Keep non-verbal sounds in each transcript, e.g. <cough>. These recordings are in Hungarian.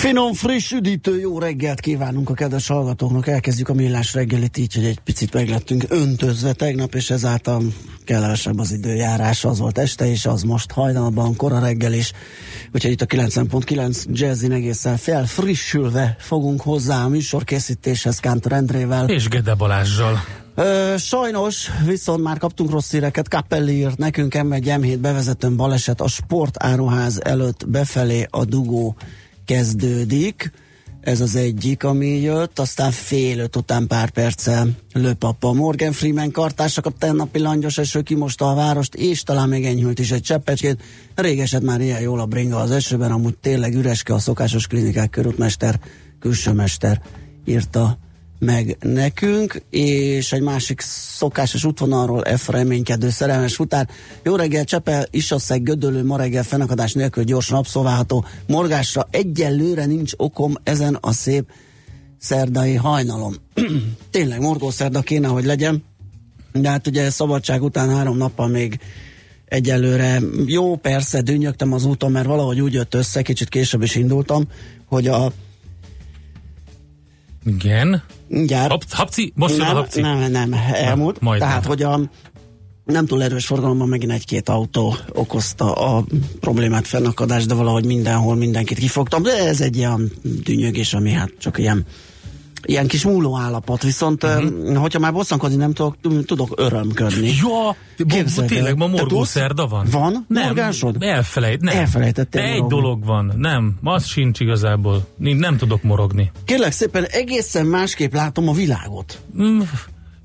Finom, friss, üdítő, jó reggelt kívánunk a kedves hallgatóknak. Elkezdjük a millás reggelit így, hogy egy picit meglettünk öntözve tegnap, és ezáltal kellemesebb az időjárás. Az volt este, és az most hajnalban, kora reggel is. Úgyhogy itt a 90.9 Jazzin egészen felfrissülve fogunk hozzá a műsorkészítéshez Kántor Endrével. És Gede Balázsjal. Ö, sajnos, viszont már kaptunk rossz híreket. Capelli írt nekünk M1 M7 bevezetőn baleset a sportáruház előtt befelé a dugó kezdődik. Ez az egyik, ami jött, aztán fél öt után pár perccel lőpapa. Morgan Freeman kartársakat tennapi langyos eső kimosta a várost, és talán még enyhült is egy cseppecskét. Régeset már ilyen jól a bringa az esőben, amúgy tényleg üreske a szokásos klinikák körútmester, külsőmester írta meg nekünk, és egy másik szokásos útvonalról F reménykedő szerelmes futár. Jó reggel, Csepel, Isaszeg, Gödölő, ma reggel fennakadás nélkül gyorsan abszolválható. Morgásra egyelőre nincs okom ezen a szép szerdai hajnalom. <clears throat> Tényleg morgó szerda kéne, hogy legyen, de hát ugye szabadság után három nappal még egyelőre jó, persze, dünnyögtem az úton, mert valahogy úgy jött össze, kicsit később is indultam, hogy a Igen. Mindjárt. Hap, hapci? Most jön a nem, hapci? nem, nem, elmúlt. Majdnem. Tehát, hogy a nem túl erős forgalomban megint egy-két autó okozta a problémát, fennakadást, de valahogy mindenhol mindenkit kifogtam. De ez egy ilyen dűnyögés, ami hát csak ilyen ilyen kis múló állapot, viszont uh-huh. hogyha már bosszankodni nem tudok, tudok örömködni. Ja, Képzeld el. tényleg ma morgó szerda van? Van Nem, morgásod? elfelejt, nem. Elfelejtettél De egy morogni. dolog van, nem, az sincs igazából. Én nem tudok morogni. Kérlek szépen, egészen másképp látom a világot. Mm,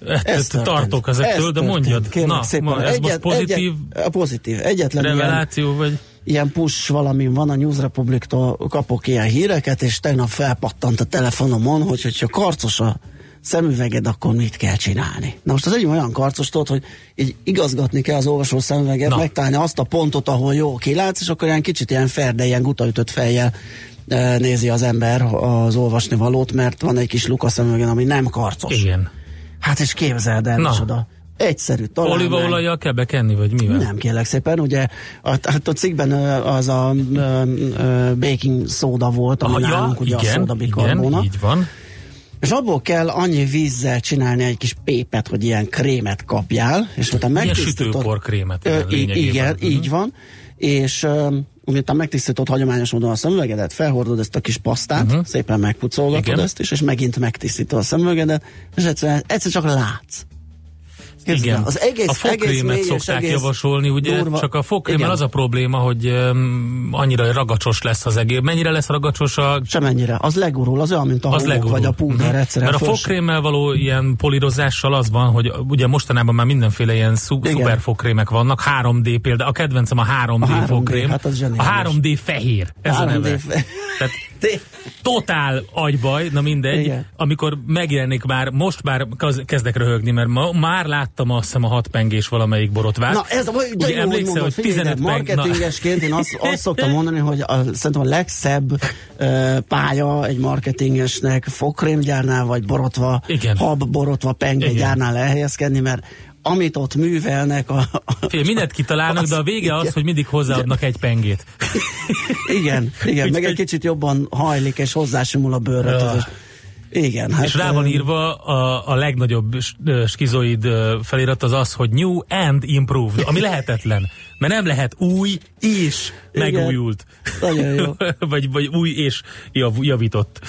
Ez ezt tartok ezektől, Ez de mondjad. Kérlek Na, szépen. ma, ez most pozitív Egyet, pozitív. Egyetlen ilyen, reveláció, vagy? Ilyen push valami van a News Republic-tól, kapok ilyen híreket, és tegnap felpattant a telefonomon, hogy hogyha karcos a szemüveged, akkor mit kell csinálni. Na most az egy olyan karcos tudod, hogy így igazgatni kell az olvasó szemüveget, Na. megtalálni azt a pontot, ahol jó kilátsz, és akkor ilyen kicsit ilyen ferde, ilyen gutaütött fejjel eh, nézi az ember az olvasni valót, mert van egy kis luk a szemüvegen, ami nem karcos. Igen. Hát és képzeld el, Na. micsoda. Egyszerű, talán. Olívaolajjal kell bekenni, vagy mivel? Nem kérlek szépen, ugye a, hát a cikkben ö, az a ö, ö, baking szóda volt, ami Ah, nálunk ugye a igen, szóda igen, bikarbona. így van. És abból kell annyi vízzel csinálni egy kis pépet, hogy ilyen krémet kapjál, és utána Ilyen megtisztított... sütőporkrémet, Ö, igen, Mhm. így van. És ö, miután megtisztított hagyományos módon a szemüvegedet, felhordod ezt a kis pasztát, Mhm. szépen megpucolgatod Igen. ezt is, és megint megtisztítod a szemüvegedet, és egyszerűen, egyszer csak látsz. Képzeld Igen. Az egész, a egész és szokták egész javasolni, ugye? durva- Csak a fogkrémmel Igen. az a probléma, hogy um, annyira ragacsos lesz az egész. Mennyire lesz ragacsos a Semennyire. Az legurul, az olyan, mint a az legurul. vagy a púder Mhm. egyszerűen. Mert a fogkrémmel való ilyen polírozással az van, hogy ugye mostanában már mindenféle ilyen szu- Igen. szuper fogkrémek vannak, 3D például, a kedvencem a 3D, A 3D, fogkrém. hát az a zseniális. 3D fehér, ez a 3D neve. fe- Tehát <laughs> totál agybaj, na mindegy, Igen. amikor megjelenik már, most már kezdek röhögni, mert ma, már láttam azt hiszem a hat pengés valamelyik borotvát. Na ez a de Ugye jó, emlékszel, mondod, hogy figyelj, 15 de peng... Na, marketingesként én azt, azt szoktam mondani, hogy a, szerintem a legszebb uh, pálya egy marketingesnek fogkrémgyárnál, vagy borotva, Igen. hab, borotva, penge Igen. gyárnál elhelyezkedni, mert amit ott művelnek a... a Fél, mindent kitalálnak, de a vége igen. az, hogy mindig hozzáadnak egy pengét. Igen, igen, <laughs> meg egy kicsit jobban hajlik, és hozzásimul a bőröt. Ja. Igen. Hát, És rá van írva a, a legnagyobb skizoid felirat az az, hogy new and improved, ami lehetetlen. Mert nem lehet új és Igen. megújult. Nagyon jó. <laughs> vagy, vagy új és jav, javított.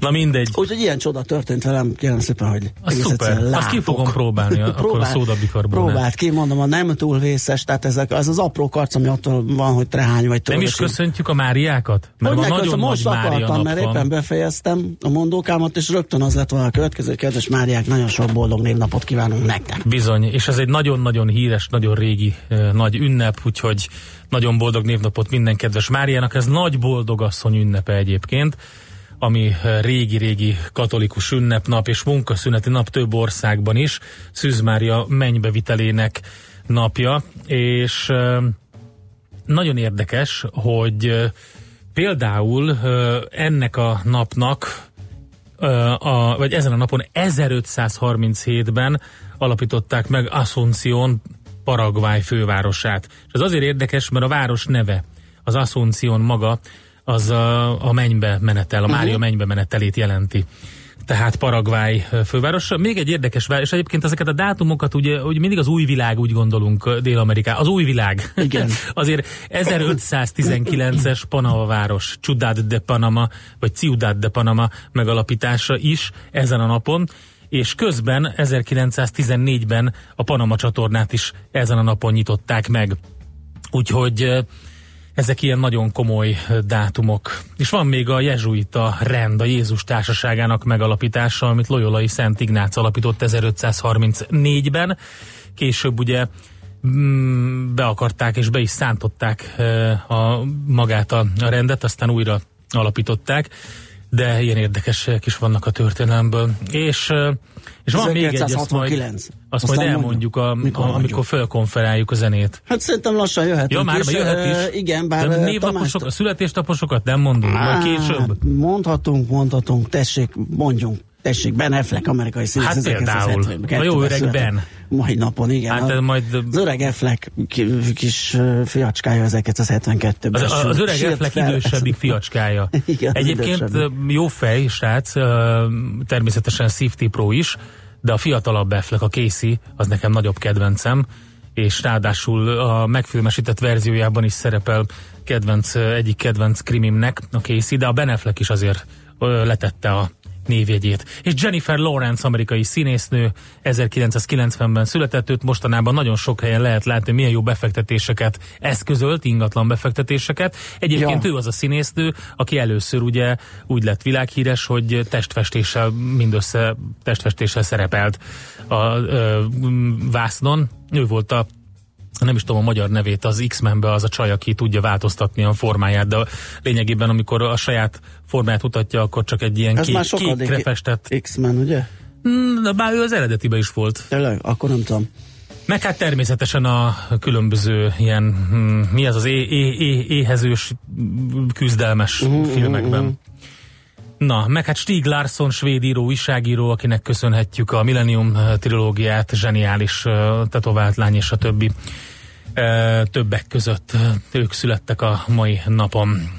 Na mindegy. Úgyhogy ilyen csoda történt velem, kérem szépen, hogy Az szuper. egyszerűen Azt ki látok. fogom próbálni, a- akkor a szódabikarbonát. Próbált ki, mondom, a nem túl vészes, tehát ezek, az az apró karc, ami attól van, hogy trehány vagy Nem is köszöntjük a Máriákat? Mert Hogy van nagyon nagy most Mária akartam, mert van. éppen befejeztem a mondókámat, és rögtön az lett volna a következő, kedves Máriák, nagyon sok boldog névnapot kívánunk nektek. Bizony, és ez egy nagyon-nagyon híres, nagyon régi uh, nagy ünnep, úgyhogy nagyon boldog névnapot minden kedves Máriának. Ez nagy boldogasszony ünnepe egyébként, ami régi-régi katolikus ünnepnap és munkaszüneti nap több országban is, Szűz Mária mennybevitelének napja, és nagyon érdekes, hogy például ennek a napnak a, vagy ezen a napon 1537-ben alapították meg Asunción, Paraguay fővárosát. És ez azért érdekes, mert a város neve, az Asunción maga, az a, a mennybe menetel, a Mária mennybe menetelét jelenti. Tehát Paraguay ö, fővárosa. Még egy érdekes város, és egyébként ezeket a dátumokat ugye, ugye mindig az új világ, úgy gondolunk Dél-Ameriká. Az új világ. Igen. <laughs> Azért 1519-es Panama város, Ciudad de Panama, vagy Ciudad de Panama megalapítása is ezen a napon, és közben 1914-ben a Panama csatornát is ezen a napon nyitották meg. Úgyhogy ezek ilyen nagyon komoly dátumok. És van még a jezsuita rend, a Jézus társaságának megalapítása, amit Loyolai Szent Ignác alapított 1534-ben. Később ugye mm, be akarták és be is szántották a, magát a, a rendet, aztán újra alapították, de ilyen érdekesek is vannak a történelemből. És, és van még egy, azt majd, 1969. azt Aztán majd mondjuk. elmondjuk, a, Mikor a, amikor felkonferáljuk a zenét. Hát szerintem lassan jöhet. Ja, már jöhet is. Igen, bár De névnaposok, a születésnaposokat nem mondunk, majd Á, később. Mondhatunk, mondhatunk, tessék, mondjunk. Tessék, Ben Affleck, amerikai színész. Hát például. 1972-ben A jó öreg. Ben. Mai napon, igen. Hát a- majd Az öreg Affleck ki- kis fiacskája 1972-ben. az, az öreg Affleck fel. idősebbik <laughs> fiacskája. Igen, Egyébként jó fej, srác, természetesen Safety Pro is, de a fiatalabb Affleck, a Casey, az nekem nagyobb kedvencem, és ráadásul a megfilmesített verziójában is szerepel kedvenc, egyik kedvenc krimimnek, a Casey, de a Ben Affleck is azért letette a névjegyét. És Jennifer Lawrence, amerikai színésznő, 1990-ben született, őt mostanában nagyon sok helyen lehet látni, milyen jó befektetéseket eszközölt, ingatlan befektetéseket. Egyébként Ja. ő az a színésznő, aki először ugye úgy lett világhíres, hogy testfestéssel, mindössze testfestéssel szerepelt a ö, vásznon. Ő volt a nem is tudom a magyar nevét, az X-Menbe az a csaj, aki tudja változtatni a formáját, de lényegében amikor a saját formáját mutatja, akkor csak egy ilyen Ez már kék, kékre festett. X-Men, ugye? Mm, De bár ő az eredetiben is volt. Tényleg? Akkor nem tudom. Meg hát természetesen a különböző ilyen, hm, mi az az é- é- é- éhezős, mm, küzdelmes uh-huh, filmekben. Uh-huh. Na, meg hát Stieg Larsson, svéd író, újságíró, akinek köszönhetjük a Millennium eh, trilógiát, zseniális uh, tetovált lány és a többi. Többek között ők születtek a mai napon.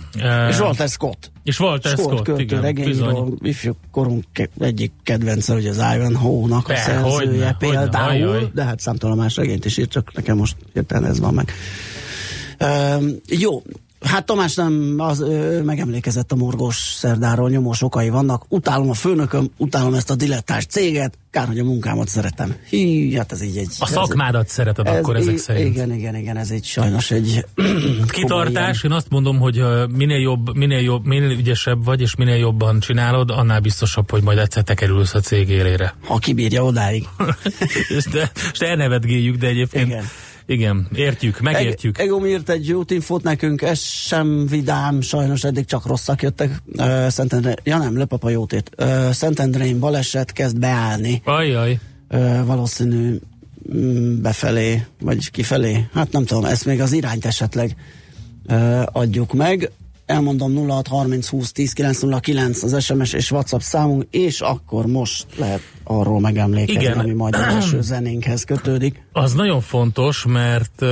És Walter Scott. és Walter Scott, Scott, költő, igen, regényíró, ifjú korunk egyik kedvence, hogy az Ivanhoe-nak a szerzője hogyne, például, hogyne, ajaj. de hát számtalan más regényt is írt, csak nekem most hirtelen ez van meg. Um, jó, Hát Tamás nem, az, ő megemlékezett a morgós szerdáról, nyomós okai vannak. Utálom a főnököm, utálom ezt a dilettáns céget, kár, hogy a munkámat szeretem. Hí, hát ez így egy... A szakmádat szereted ez, akkor ezek í- szerint. Igen, igen, igen, ez egy sajnos egy... <clears throat> Kitartás, én azt mondom, hogy minél jobb, minél jobb, minél ügyesebb vagy, és minél jobban csinálod, annál biztosabb, hogy majd egyszer te kerülsz a cég élére. Ha kibírja odáig. <laughs> és de, és de elnevetgéljük, de egyébként Igen. Igen, értjük, megértjük. Eg- Egom írt egy útinfót nekünk, ez sem vidám, sajnos eddig csak rosszak jöttek. Uh, Szentendre, ja nem, Löpapa jót írt. Uh, Szentendrén baleset kezd beállni. Ajjaj, Uh, valószínű mm, befelé, vagy kifelé. Hát nem tudom, ezt még az irányt esetleg uh, adjuk meg. Elmondom 06 30 20 10 909 az SMS és WhatsApp számunk, és akkor most lehet arról megemlékezni, Igen. ami majd az első zenénkhez kötődik. az nagyon fontos, mert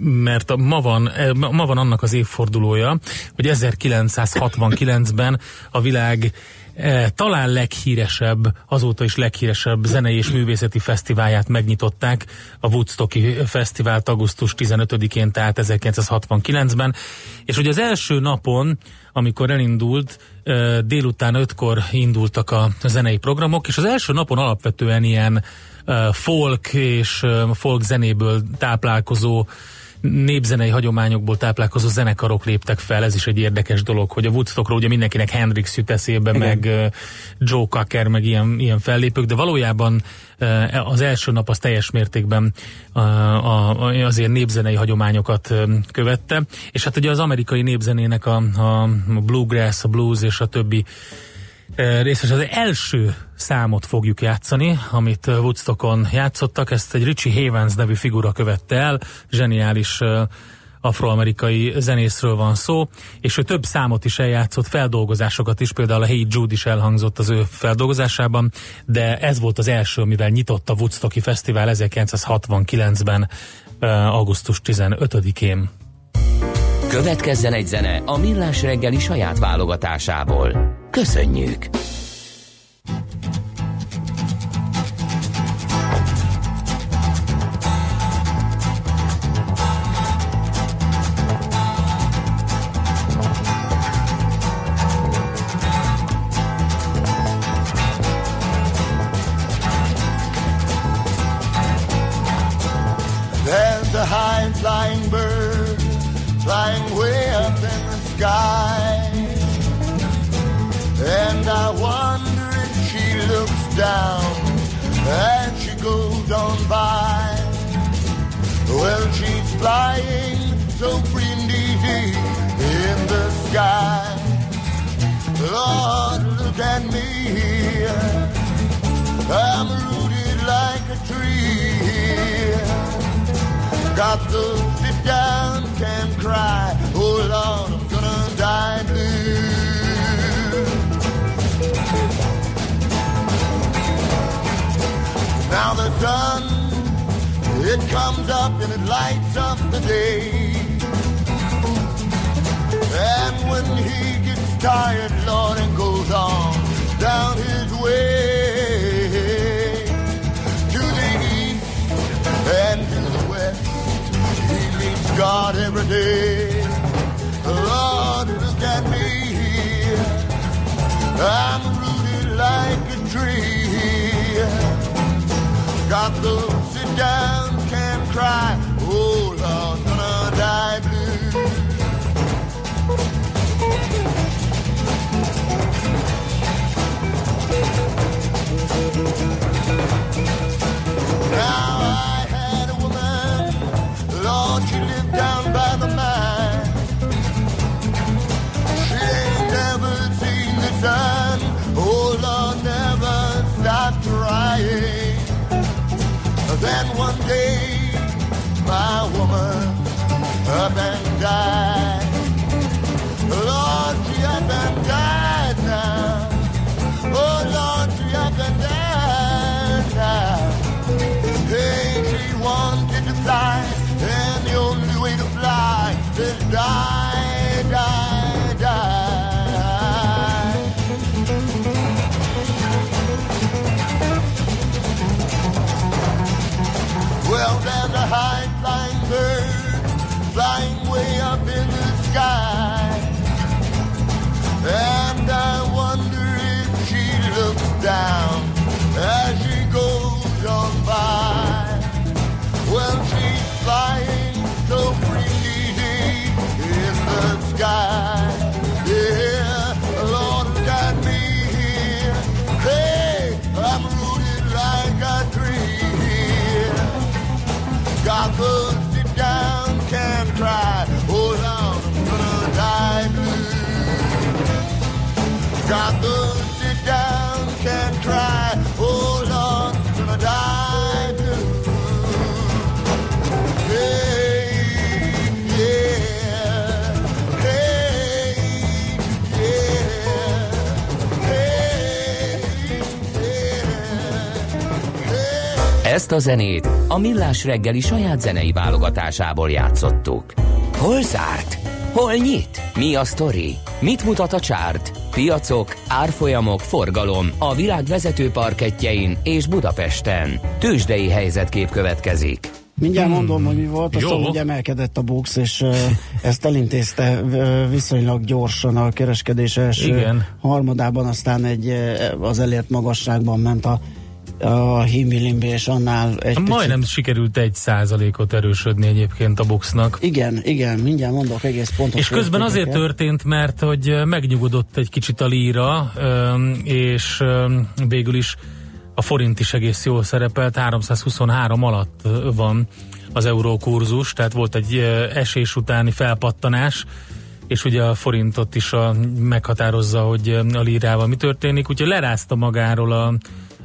mert ma, van, eh, ma van annak az évfordulója, hogy 1969-ben a világ E, talán leghíresebb, azóta is leghíresebb zenei és művészeti fesztiválját megnyitották, a Woodstocki Fesztivált augusztus 15-én, tehát 1969-ben, és hogy az első napon, amikor elindult, e, délután ötkor indultak a zenei programok, és az első napon alapvetően ilyen e, folk és folk zenéből táplálkozó népzenei hagyományokból táplálkozó zenekarok léptek fel, ez is egy érdekes dolog, hogy a Woodstockról ugye mindenkinek Hendrix jut eszébe, Igen. meg Joe Cocker, meg ilyen, ilyen fellépők, de valójában az első nap az teljes mértékben azért népzenei hagyományokat követte, és hát ugye az amerikai népzenének a, a bluegrass, a blues és a többi részes az első számot fogjuk játszani, amit Woodstockon játszottak, ezt egy Richie Havens nevű figura követte el, zseniális afroamerikai zenészről van szó, és ő több számot is eljátszott, feldolgozásokat is, például a Hey Jude is elhangzott az ő feldolgozásában, de ez volt az első, mivel nyitott a Woodstocki Fesztivál 1969-ben, augusztus 15-én. Következzen egy zene a Millás reggeli saját válogatásából. Köszönjük! Flying so free and easy in the sky. Lord, look at me. I'm rooted like a tree. Got to sit down, can't cry. Oh Lord, I'm gonna die blue. Now the sun, it comes up and it lights up the day. And when he gets tired, Lord, and goes on down his way to the east and to the west, he meets God every day. Lord, look at me here. I'm rooted like a tree. Got to sit down, cry. Oh Lord, gonna die blue. Now I had a woman, Lord, she lived down by the mine. She ain't never seen the sun. Oh Lord, never stopped trying. Then one die. Ezt a zenét a Millás reggeli saját zenei válogatásából játszottuk. Hol zárt? Hol nyit? Mi a sztori? Mit mutat a csárt? Piacok, árfolyamok, forgalom a világ vezető parketjein és Budapesten. Tősdei helyzetkép következik. Mindjárt mondom, hogy mi volt, aztán hogy emelkedett a BUX, és ezt elintézte viszonylag gyorsan a kereskedés első Igen. harmadában, aztán egy az elért magasságban ment a, a himbilimbi, és annál egy Majdnem picit. sikerült egy százalékot erősödni egyébként a Buxnak. Igen, igen, mindjárt mondok egész pontos És közben azért történt, mert hogy megnyugodott egy kicsit a líra, és végül is a forint is egész jól szerepelt, 323 alatt van az euró kurzus, tehát volt egy esés utáni felpattanás, és ugye a forintot is a, meghatározza, hogy a lírával mi történik, úgyhogy lerázta magáról a,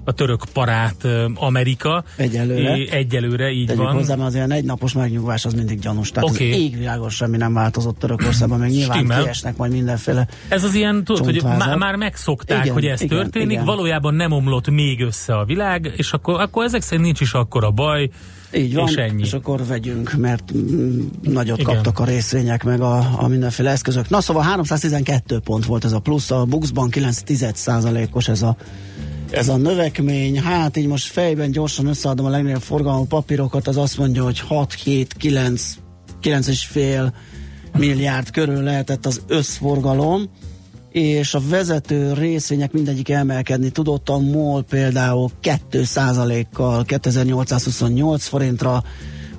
a török parát Amerika. Egyelőre. É, egyelőre, így Tegyük van. hozzá, mert az ilyen egy napos megnyugvás az mindig gyanús. Tehát okay. az égvilágos semmi nem változott Törökországban, meg nyilván Stimmel. kiesnek majd mindenféle. Ez az ilyen, tudod, hogy Csontvázat. má, már megszokták, Igen, hogy ez igen, történik, igen. valójában nem omlott még össze a világ, és akkor, akkor ezek szerint nincs is akkora baj, Így van, és ennyi. és akkor vegyünk, mert mm, nagyot Igen. kaptak a részvények, meg a, a mindenféle eszközök. Na szóval 312 pont volt ez a plusz, a Buxban 9 os ez a ez a növekmény, hát így most fejben gyorsan összeadom a legnagyobb forgalmú papírokat, az azt mondja, hogy 6, 7, 9, 9 és fél milliárd körül lehetett az összforgalom, és a vezető részvények mindegyik emelkedni tudott, a MOL például 2%-kal 2828 forintra,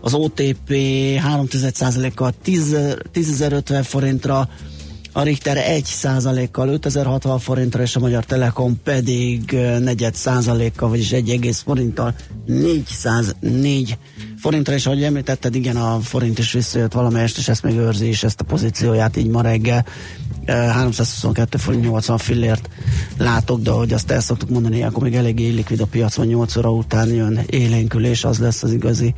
az OTP 3%-kal 10.050 forintra, a Richter 1%-kal 5060 forintra, és a Magyar Telekom pedig negyed százalékkal, vagyis 1 egész forinttal 404 forintra, és ahogy említetted, igen, a forint is visszajött valamelyest, és ezt még őrzi is ezt a pozícióját így ma reggel. Ö, 322 forint 80 fillért látok, de ahogy azt el szoktuk mondani, ilyenkor még eléggé illikvid a piac van 8 óra után jön élénkülés, az lesz az igazi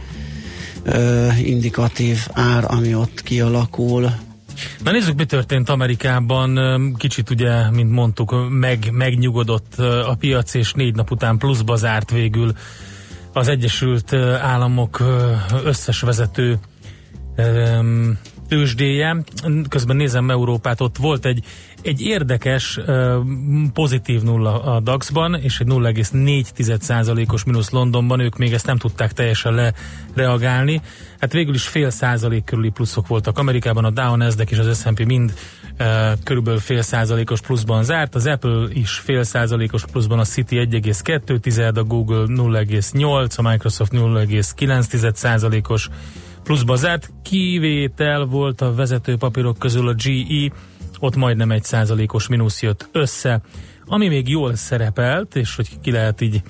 ö, indikatív ár, ami ott kialakul. Na nézzük, mi történt Amerikában. Kicsit ugye, mint mondtuk, meg, megnyugodott a piac, és négy nap után pluszba zárt végül az Egyesült Államok összes vezető tőzsdéje. Közben nézem Európát, ott volt egy, egy érdekes pozitív nulla a DAX-ban, és egy 0,4%-os mínusz Londonban, ők még ezt nem tudták teljesen lereagálni. Hát végül is fél százalék körüli pluszok voltak Amerikában, a Dow, Nasdaq és az S&P mind körülbelül fél százalékos pluszban zárt, az Apple is fél százalékos pluszban, a City 1,2, a Google 0,8, a Microsoft 0,9 százalékos pluszba zárt. Kivétel volt a vezető papírok közül a GE, ott majdnem egy százalékos mínusz jött össze. Ami még jól szerepelt, és hogy ki lehet így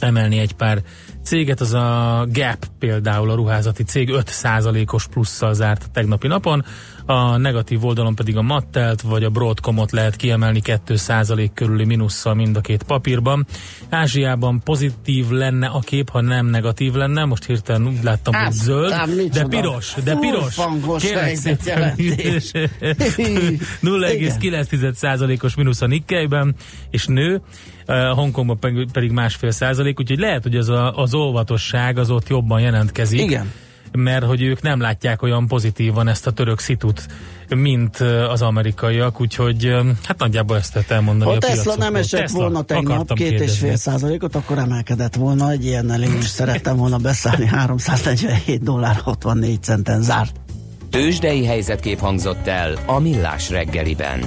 emelni egy pár céget, az a Gap például a ruházati cég 5%-os plusszal zárt a tegnapi napon, a negatív oldalon pedig a Mattelt vagy a Broadcomot lehet kiemelni 2% körüli mínusszal mind a két papírban. Ázsiában pozitív lenne a kép, ha nem negatív lenne, most hirtelen úgy láttam, hogy Hát, zöld, ám de piros, de piros. Kérlek szépen. 0,9%-os <laughs> mínusz a Nikkeiben, és nő, Hongkongban pedig- pedig másfél százalék, úgyhogy lehet, hogy az, a, az óvatosság az ott jobban jelentkezik. Igen. Mert hogy ők nem látják olyan pozitívan ezt a török szitut, mint az amerikaiak, úgyhogy hát nagyjából ezt lehet elmondani Ha a Tesla piacokról. nem esett Tesla, volna tegnap két és fél százalékot, akkor emelkedett volna. Egy ilyennel én is szerettem volna beszállni. <laughs> 347 dollár 64 centen zárt. Tőzsdei helyzetkép hangzott el a Millás reggeliben.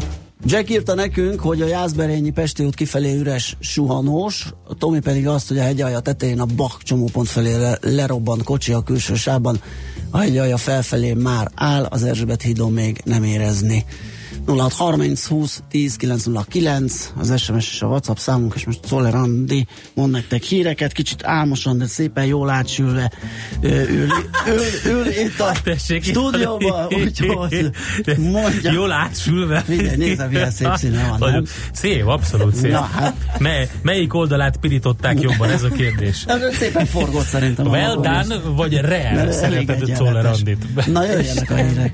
Jack írta nekünk, hogy a Jászberényi Pesti út kifelé üres suhanós, a Tomi pedig azt, hogy a hegyalja tetején a Bach csomópont felé le, lerobbant kocsi a külső sávban, a hegyalja felfelé már áll, az Erzsébet hídon még nem érezni. 0630 20 10 909 az SMS és a WhatsApp számunk, és most Szoller Andi mond nektek híreket, kicsit álmosan, de szépen jól átsülve ül, ül, ül itt a Tessék, stúdióban, úgyhogy mondja. Jól átsülve. Figyelj, nézd, milyen szép színe van, nem? Szép, abszolút szép. Na, hát. Mely, melyik oldalát pirították jobban, ez a kérdés. <laughs> Ez szépen forgott szerintem. Well done, vagy rare szerinted. Czoller Andit? Na jöjjenek a hírek.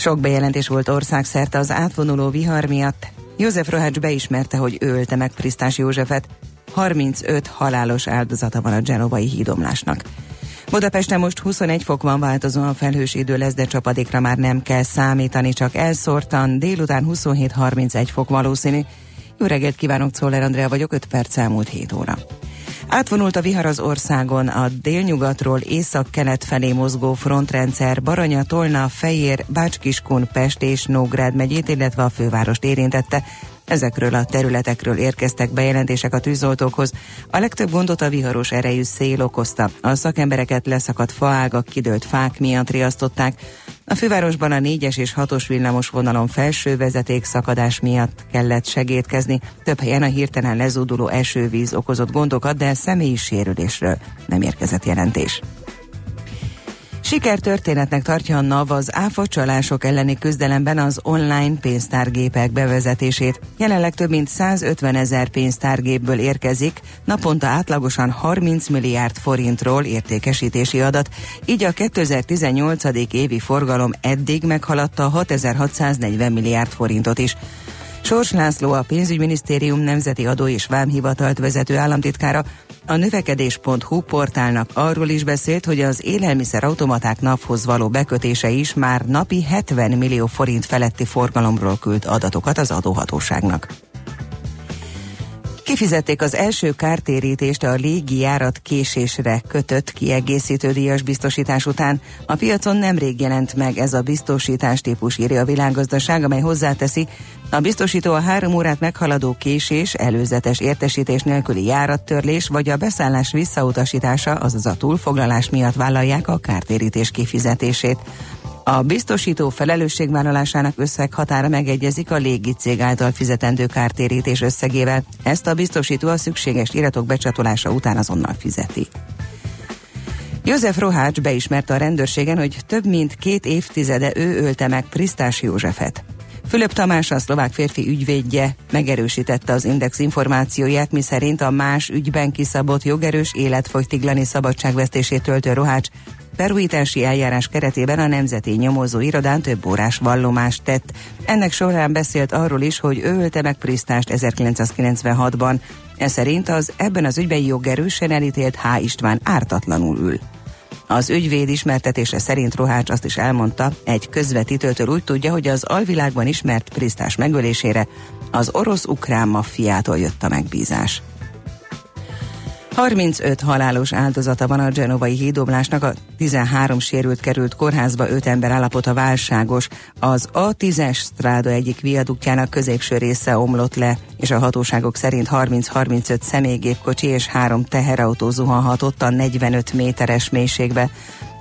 Sok bejelentés volt országszerte az átvonuló vihar miatt. József Rohács beismerte, hogy ő ölte meg Prisztás Józsefet. 35 halálos áldozata van a genovai hídomlásnak. Budapesten most 21 fok van változóan felhős idő lesz, de csapadékra már nem kell számítani, csak elszórtan, délután 27-31 fok valószínű. Jó reggelt kívánok, Czoller Andrea vagyok, 5 perc elmúlt 7 óra. Átvonult a vihar az országon, a délnyugatról észak-kelet felé mozgó frontrendszer Baranya, Tolna, Fejér, Bácskiskun, Pest és Nógrád megyét, illetve a fővárost érintette. Ezekről a területekről érkeztek bejelentések a tűzoltókhoz. A legtöbb gondot a viharos erejű szél okozta. A szakembereket leszakadt faágak, kidőlt fák miatt riasztották. A fővárosban a 4-es és 6-os villamos vonalon felső vezeték szakadás miatt kellett segítkezni. Több helyen a hirtelen lezúduló esővíz okozott gondokat, de személyi sérülésről nem érkezett jelentés. Sikertörténetnek tartja a NAV az áfa csalások elleni küzdelemben az online pénztárgépek bevezetését. Jelenleg több mint 150 ezer pénztárgépből érkezik, naponta átlagosan 30 milliárd forintról értékesítési adat, így a 2018. évi forgalom eddig meghaladta 6640 milliárd forintot is. Sors László a pénzügyminisztérium nemzeti adó és vámhivatalt vezető államtitkára a növekedés.hu portálnak arról is beszélt, hogy az élelmiszer automaták naphoz való bekötése is már napi 70 millió forint feletti forgalomról küld adatokat az adóhatóságnak. Kifizették az első kártérítést a légi járat késésre kötött kiegészítő díjas biztosítás után. A piacon nemrég jelent meg ez a biztosítás típus, írja a világgazdaság, amely hozzáteszi, a biztosító a három órát meghaladó késés, előzetes értesítés nélküli járattörlés vagy a beszállás visszautasítása, azaz a túlfoglalás miatt vállalják a kártérítés kifizetését. A biztosító felelősségvállalásának összeghatára megegyezik a légicég által fizetendő kártérítés összegével. Ezt a biztosító a szükséges iratok becsatolása után azonnal fizeti. József Rohács beismerte a rendőrségen, hogy több mint két évtizede ő ölte meg Prisztás Józsefet. Fülöp Tamás, a szlovák férfi ügyvédje megerősítette az Index információját, miszerint a más ügyben kiszabott jogerős életfogytiglani szabadságvesztését töltő Rohács perújítási eljárás keretében a Nemzeti Nyomozó Irodán több órás vallomást tett. Ennek során beszélt arról is, hogy ő ölte meg Prisztást 1996-ban. Ez szerint az ebben az ügyben jogerősen elítélt H. István ártatlanul ül. Az ügyvéd ismertetése szerint Rohács azt is elmondta, egy közvetítőtől úgy tudja, hogy az alvilágban ismert Prisztás megölésére az orosz-ukrán maffiától jött a megbízás. 35 halálos áldozata van a genovai hídoblásnak, a 13 sérült került kórházba, 5 ember állapota válságos. Az A10-es stráda egyik viaduktjának középső része omlott le, és a hatóságok szerint 30-35 személygépkocsi és három teherautó zuhanhatott a 45 méteres mélységbe.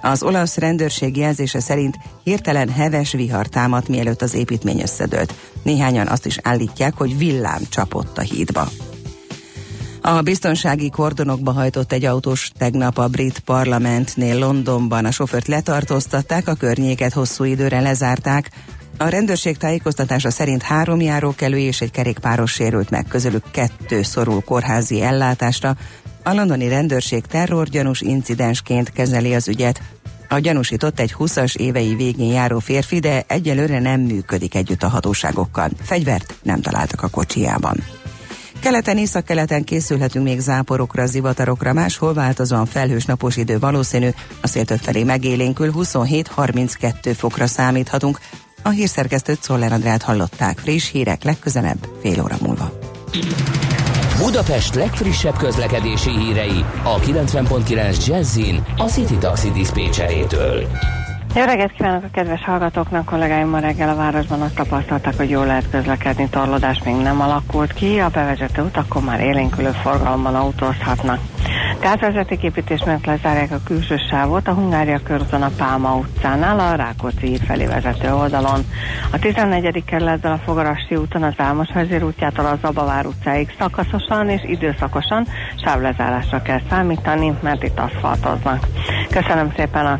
Az olasz rendőrség jelzése szerint hirtelen heves vihar támadt, mielőtt az építmény összedőlt. Néhányan azt is állítják, hogy villám csapott a hídba. A biztonsági kordonokba hajtott egy autós tegnap a brit parlamentnél Londonban. A sofőrt letartóztatták, a környéket hosszú időre lezárták. A rendőrség tájékoztatása szerint három járókelő és egy kerékpáros sérült meg, közülük kettő szorul kórházi ellátásra. A londoni rendőrség terrorgyanús incidensként kezeli az ügyet. A gyanúsított egy 20-as évei végén járó férfi, de egyelőre nem működik együtt a hatóságokkal. Fegyvert nem találtak a kocsijában. Keleten, északkeleten készülhetünk még záporokra, zivatarokra, máshol változóan felhős napos idő valószínű, a szél felé megélénkül 27-32 fokra számíthatunk. A hírszerkesztőt Szoller Andrát hallották. Friss hírek legközelebb, fél óra múlva. Budapest legfrissebb közlekedési hírei a 90.9 Jazzin a City Taxi Dispécsejétől. Jó reggelt kívánok a kedves hallgatóknak, kollégáim ma reggel a városban azt tapasztalták, hogy jól lehet közlekedni, torlódás még nem alakult ki, a bevezető utakon már élénkülő forgalomban autózhatnak. Gázvezetéképítés miatt lezárják a külső sávot a Hungária körúton a Pálma utcánál a Rákóczi híd felé vezető oldalon. A 14. kerületben a Fogarasi úton az Álmos vezérútjától a Zabavár utcáig szakaszosan és időszakosan sávlezárásra kell számítani, mert itt aszfaltoznak. Köszönöm szépen a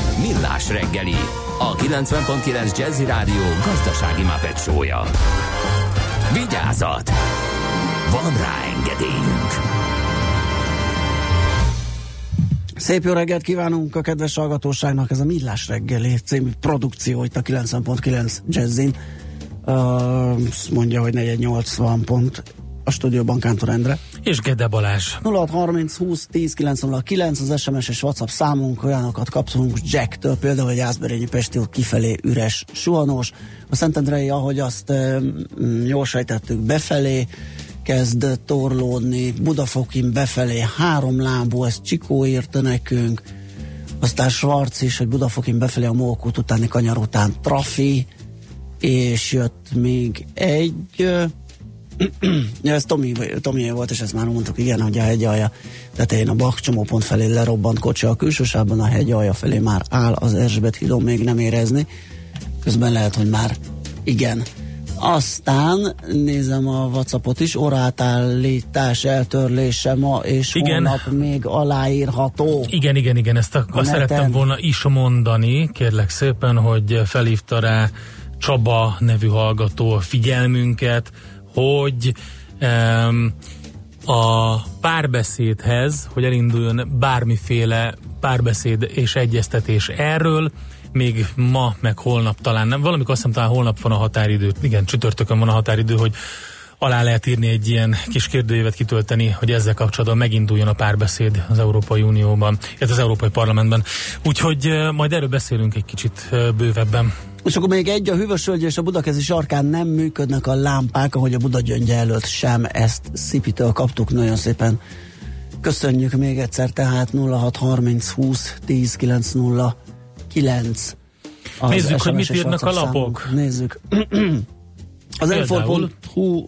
Millás reggeli, a 90.9 Jazzy Rádió gazdasági mapetsója. Vigyázat! Van rá engedélyünk! Szép jó reggelt kívánunk a kedves hallgatóságnak, ez a Millás reggeli című produkció itt a 90.9 Jazzin. Uh, mondja, hogy 480 pont a stúdióban Kántor Endre. És Gede Balázs. 0630 20 10 909 az SMS és WhatsApp számunk, olyanokat kaptunk Jacktől, például egy Ászberényi Pesti út kifelé üres suhanós. A Szentendrei, ahogy azt um, jól sejtettük, befelé kezd torlódni, Budafokin befelé három lábú, ezt Csikó írta nekünk, aztán Svarc is, hogy Budafokin befelé a Mókút utáni kanyar után Trafi, és jött még egy ez Tomi, Tomi volt, és ezt már mondtuk, igen, hogy a hegy alja tetején a Bach csomópont felé lerobbant kocsi a külsősában, a hegy alja felé már áll az Erzsébet hídon még nem érezni. Közben lehet, hogy már igen. Aztán nézem a Whatsappot is, orátállítás eltörlése ma, és igen. holnap még aláírható. Igen, igen, igen, ezt a, azt szerettem volna is mondani, kérlek szépen, hogy felhívta rá Csaba nevű hallgató figyelmünket, hogy um, a párbeszédhez, hogy elinduljon bármiféle párbeszéd és egyeztetés erről, még ma, meg holnap talán nem. Valamikor azt hiszem talán holnap van a határidő. Igen, csütörtökön van a határidő, hogy alá lehet írni egy ilyen kis kérdőjévet kitölteni, hogy ezzel kapcsolatban meginduljon a párbeszéd az Európai Unióban, illetve az Európai Parlamentben. Úgyhogy majd erről beszélünk egy kicsit bővebben. És akkor még egy, a Hűvösölgy és a Budakezi sarkán nem működnek a lámpák, ahogy a Budagyöngye előtt sem. Ezt Szipitől kaptuk nagyon szépen. Köszönjük még egyszer, tehát 0630 20 10 909. Nézzük, hogy mit írnak a lapok. Számunk. Nézzük. Az Enfor.hu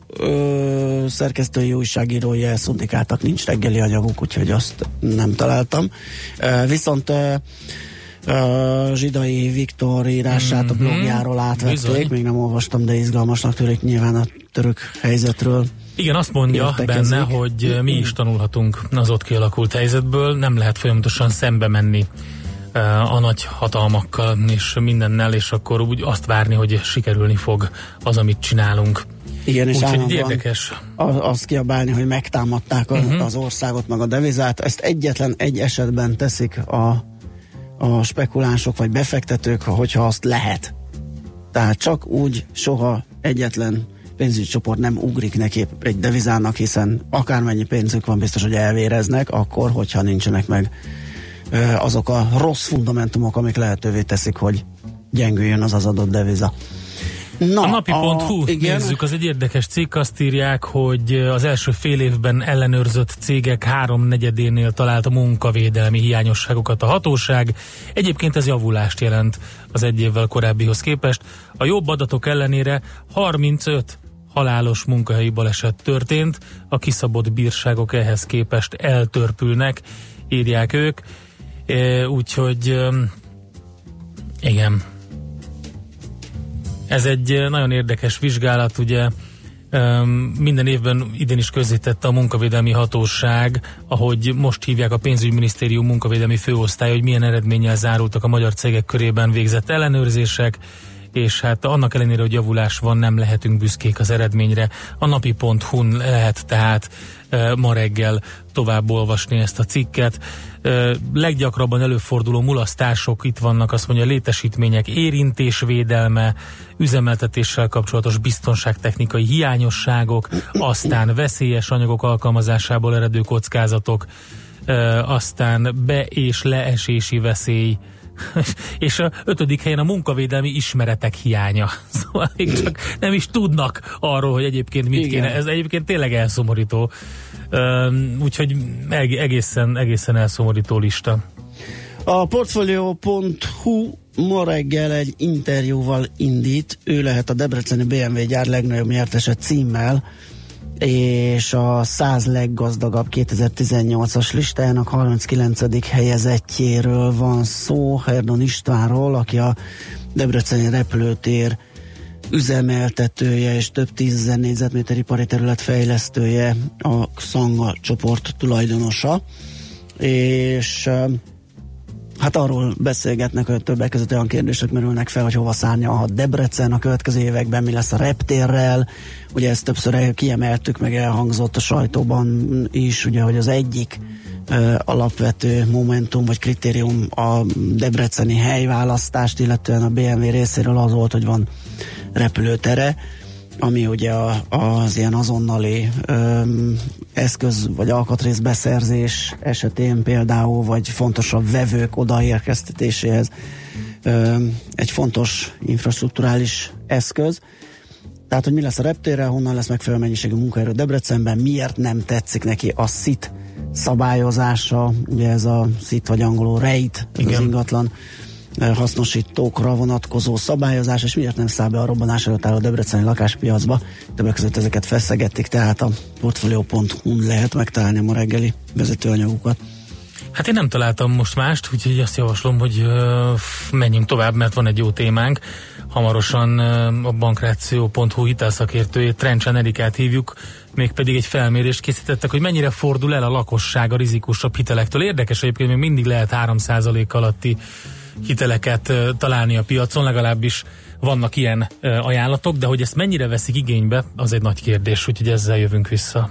szerkesztői újságírói elszundikáltak, nincs reggeli anyaguk, úgyhogy azt nem találtam. Ö, viszont ö, uh, Zsidai Viktor írását a mhm. blogjáról átvették, Bizony. még nem olvastam, de izgalmasnak törik nyilván a török helyzetről. Igen, azt mondja értekezik. benne, hogy mi is tanulhatunk az ott kialakult helyzetből, nem lehet folyamatosan szembe menni a nagy hatalmakkal és mindennel, és akkor úgy azt várni, hogy sikerülni fog az, amit csinálunk. Igen, és Úgyhogy érdekes. Az, azt kiabálni, hogy megtámadták uh-huh. az országot, meg a devizát. Ezt egyetlen egy esetben teszik a a spekulánsok vagy befektetők, hogyha azt lehet. Tehát csak úgy soha egyetlen pénzügyi csoport nem ugrik neki egy devizának, hiszen akármennyi pénzük van, biztos, hogy elvéreznek, akkor, hogyha nincsenek meg azok a rossz fundamentumok, amik lehetővé teszik, hogy gyengüljön az az adott deviza. Na, a napi.hu, nézzük, az egy érdekes cikk, azt írják, hogy az első fél évben ellenőrzött cégek háromnegyedénél talált a munkavédelmi hiányosságokat a hatóság. Egyébként ez javulást jelent az egy évvel korábbihoz képest. A jobb adatok ellenére 35 halálos munkahelyi baleset történt, a kiszabott bírságok ehhez képest eltörpülnek, írják ők. Úgyhogy igen, ez egy nagyon érdekes vizsgálat, ugye minden évben idén is közzétette a munkavédelmi hatóság, ahogy most hívják a pénzügyminisztérium munkavédelmi főosztály, hogy milyen eredménnyel zárultak a magyar cégek körében végzett ellenőrzések, és hát annak ellenére, hogy javulás van, nem lehetünk büszkék az eredményre. A napi.hu-n lehet tehát ma reggel tovább olvasni ezt a cikket. Leggyakrabban előforduló mulasztások itt vannak, azt mondja, létesítmények érintésvédelme, üzemeltetéssel kapcsolatos biztonságtechnikai hiányosságok, aztán veszélyes anyagok alkalmazásából eredő kockázatok, aztán be- és leesési veszély, <laughs> és a ötödik helyen a munkavédelmi ismeretek hiánya. <laughs> Szóval még csak nem is tudnak arról, hogy egyébként mit Igen. kéne. Ez egyébként tényleg elszomorító. Úgyhogy egészen, egészen elszomorító lista. A Portfolio.hu ma reggel egy interjúval indít, ő lehet a Debreceni BMW gyár legnagyobb nyertese címmel, és a 100 leggazdagabb 2018-as listájának 39. helyezettjéről van szó, Herdon Istvánról, aki a Debreceni repülőtér üzemeltetője és több tízezer négyzetméter ipari terület fejlesztője, a Xanga csoport tulajdonosa, és Hát arról beszélgetnek, hogy többek között olyan kérdések merülnek fel, hogy hova szárnyalhat Debrecen a következő években, mi lesz a reptérrel. Ugye ezt többször kiemeltük, meg elhangzott a sajtóban is, ugye, hogy az egyik alapvető momentum vagy kritérium a debreceni helyválasztást, illetően a BMW részéről az volt, hogy van repülőtere, ami ugye a, az ilyen azonnali öm, eszköz vagy alkatrészbeszerzés esetén például, vagy fontosabb vevők odaérkeztetéséhez öm, egy fontos infrastruktúrális eszköz. Tehát, hogy mi lesz a reptérrel, honnan lesz megfelelő mennyiségű munkaerő Debrecenben, miért nem tetszik neki a SZIT szabályozása, ugye ez a SZIT vagy angolul REIT, Igen. az ingatlan hasznosítókra vonatkozó szabályozás, és miért nem száll be a robbanás előtt álló debreceni lakáspiacba. Többek között ezeket feszegették, tehát a portfolio.hu lehet megtalálni a ma reggeli vezetőanyagukat. Hát én nem találtam most mást, úgyhogy azt javaslom, hogy ö, menjünk tovább, mert van egy jó témánk. Hamarosan ö, a bankráció.hu hitelszakértőjét, Trencsen Erikát hívjuk, mégpedig egy felmérést készítettek, hogy mennyire fordul el a lakosság a rizikusabb hitelektől. Érdekes egyébként, még mindig lehet 3% alatti hiteleket találni a piacon, legalábbis vannak ilyen ajánlatok, de hogy ezt mennyire veszik igénybe, az egy nagy kérdés, úgyhogy ezzel jövünk vissza.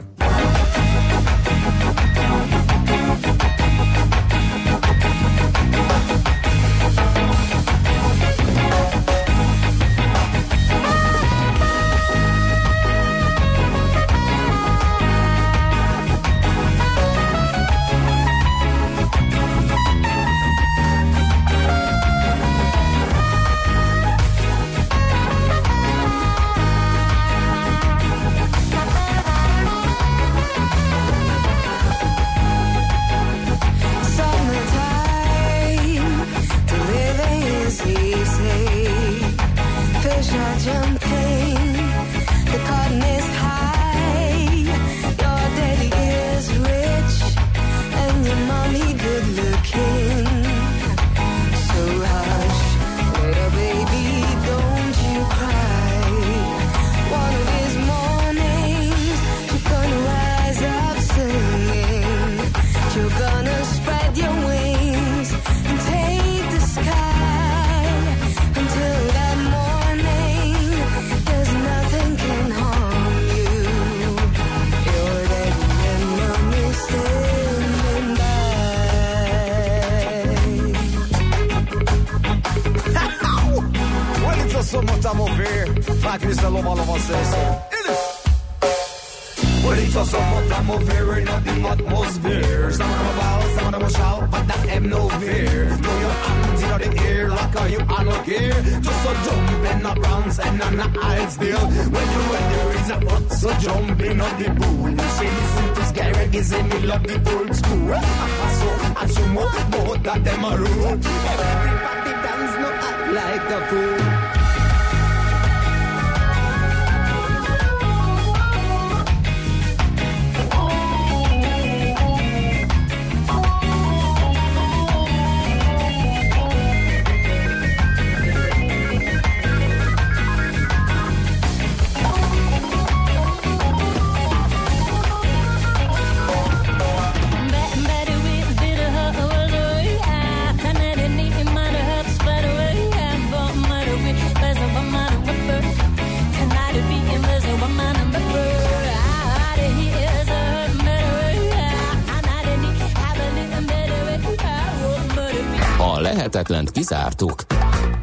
Lehetetlent kizártuk,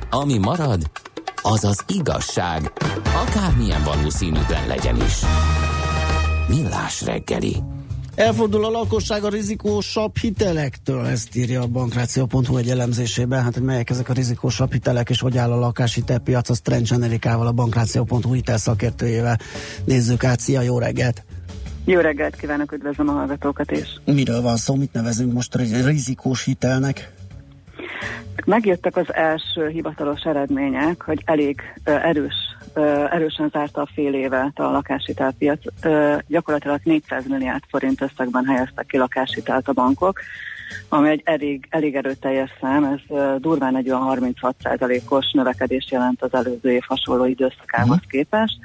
ami marad, az az igazság, akármilyen valószínűtlen legyen is. Millás reggeli. Elfordul a lakosság a rizikósabb hitelektől, ezt írja a bankráció.hu egy elemzésében. Hát, hogy melyek ezek a rizikósabb hitelek, és hogy áll a lakáshitelpiac, az Trencs Amerikával, a bankráció.hu hitelszakértőjével nézzük át. Szia, jó reggelt! Jó reggelt kívánok, üdvözlöm a hallgatókat is. Miről van szó, mit nevezünk most ri- rizikós hitelnek? Megjöttek az első hivatalos eredmények, hogy elég erős, erősen zárta a fél évet a lakáshitelpiac. Gyakorlatilag 400 milliárd forint összegben helyeztek ki lakáshitelt a bankok. Ami egy elég, elég erőteljes szám, ez durván egy olyan 36%-os növekedés jelent az előző év hasonló időszakához képest.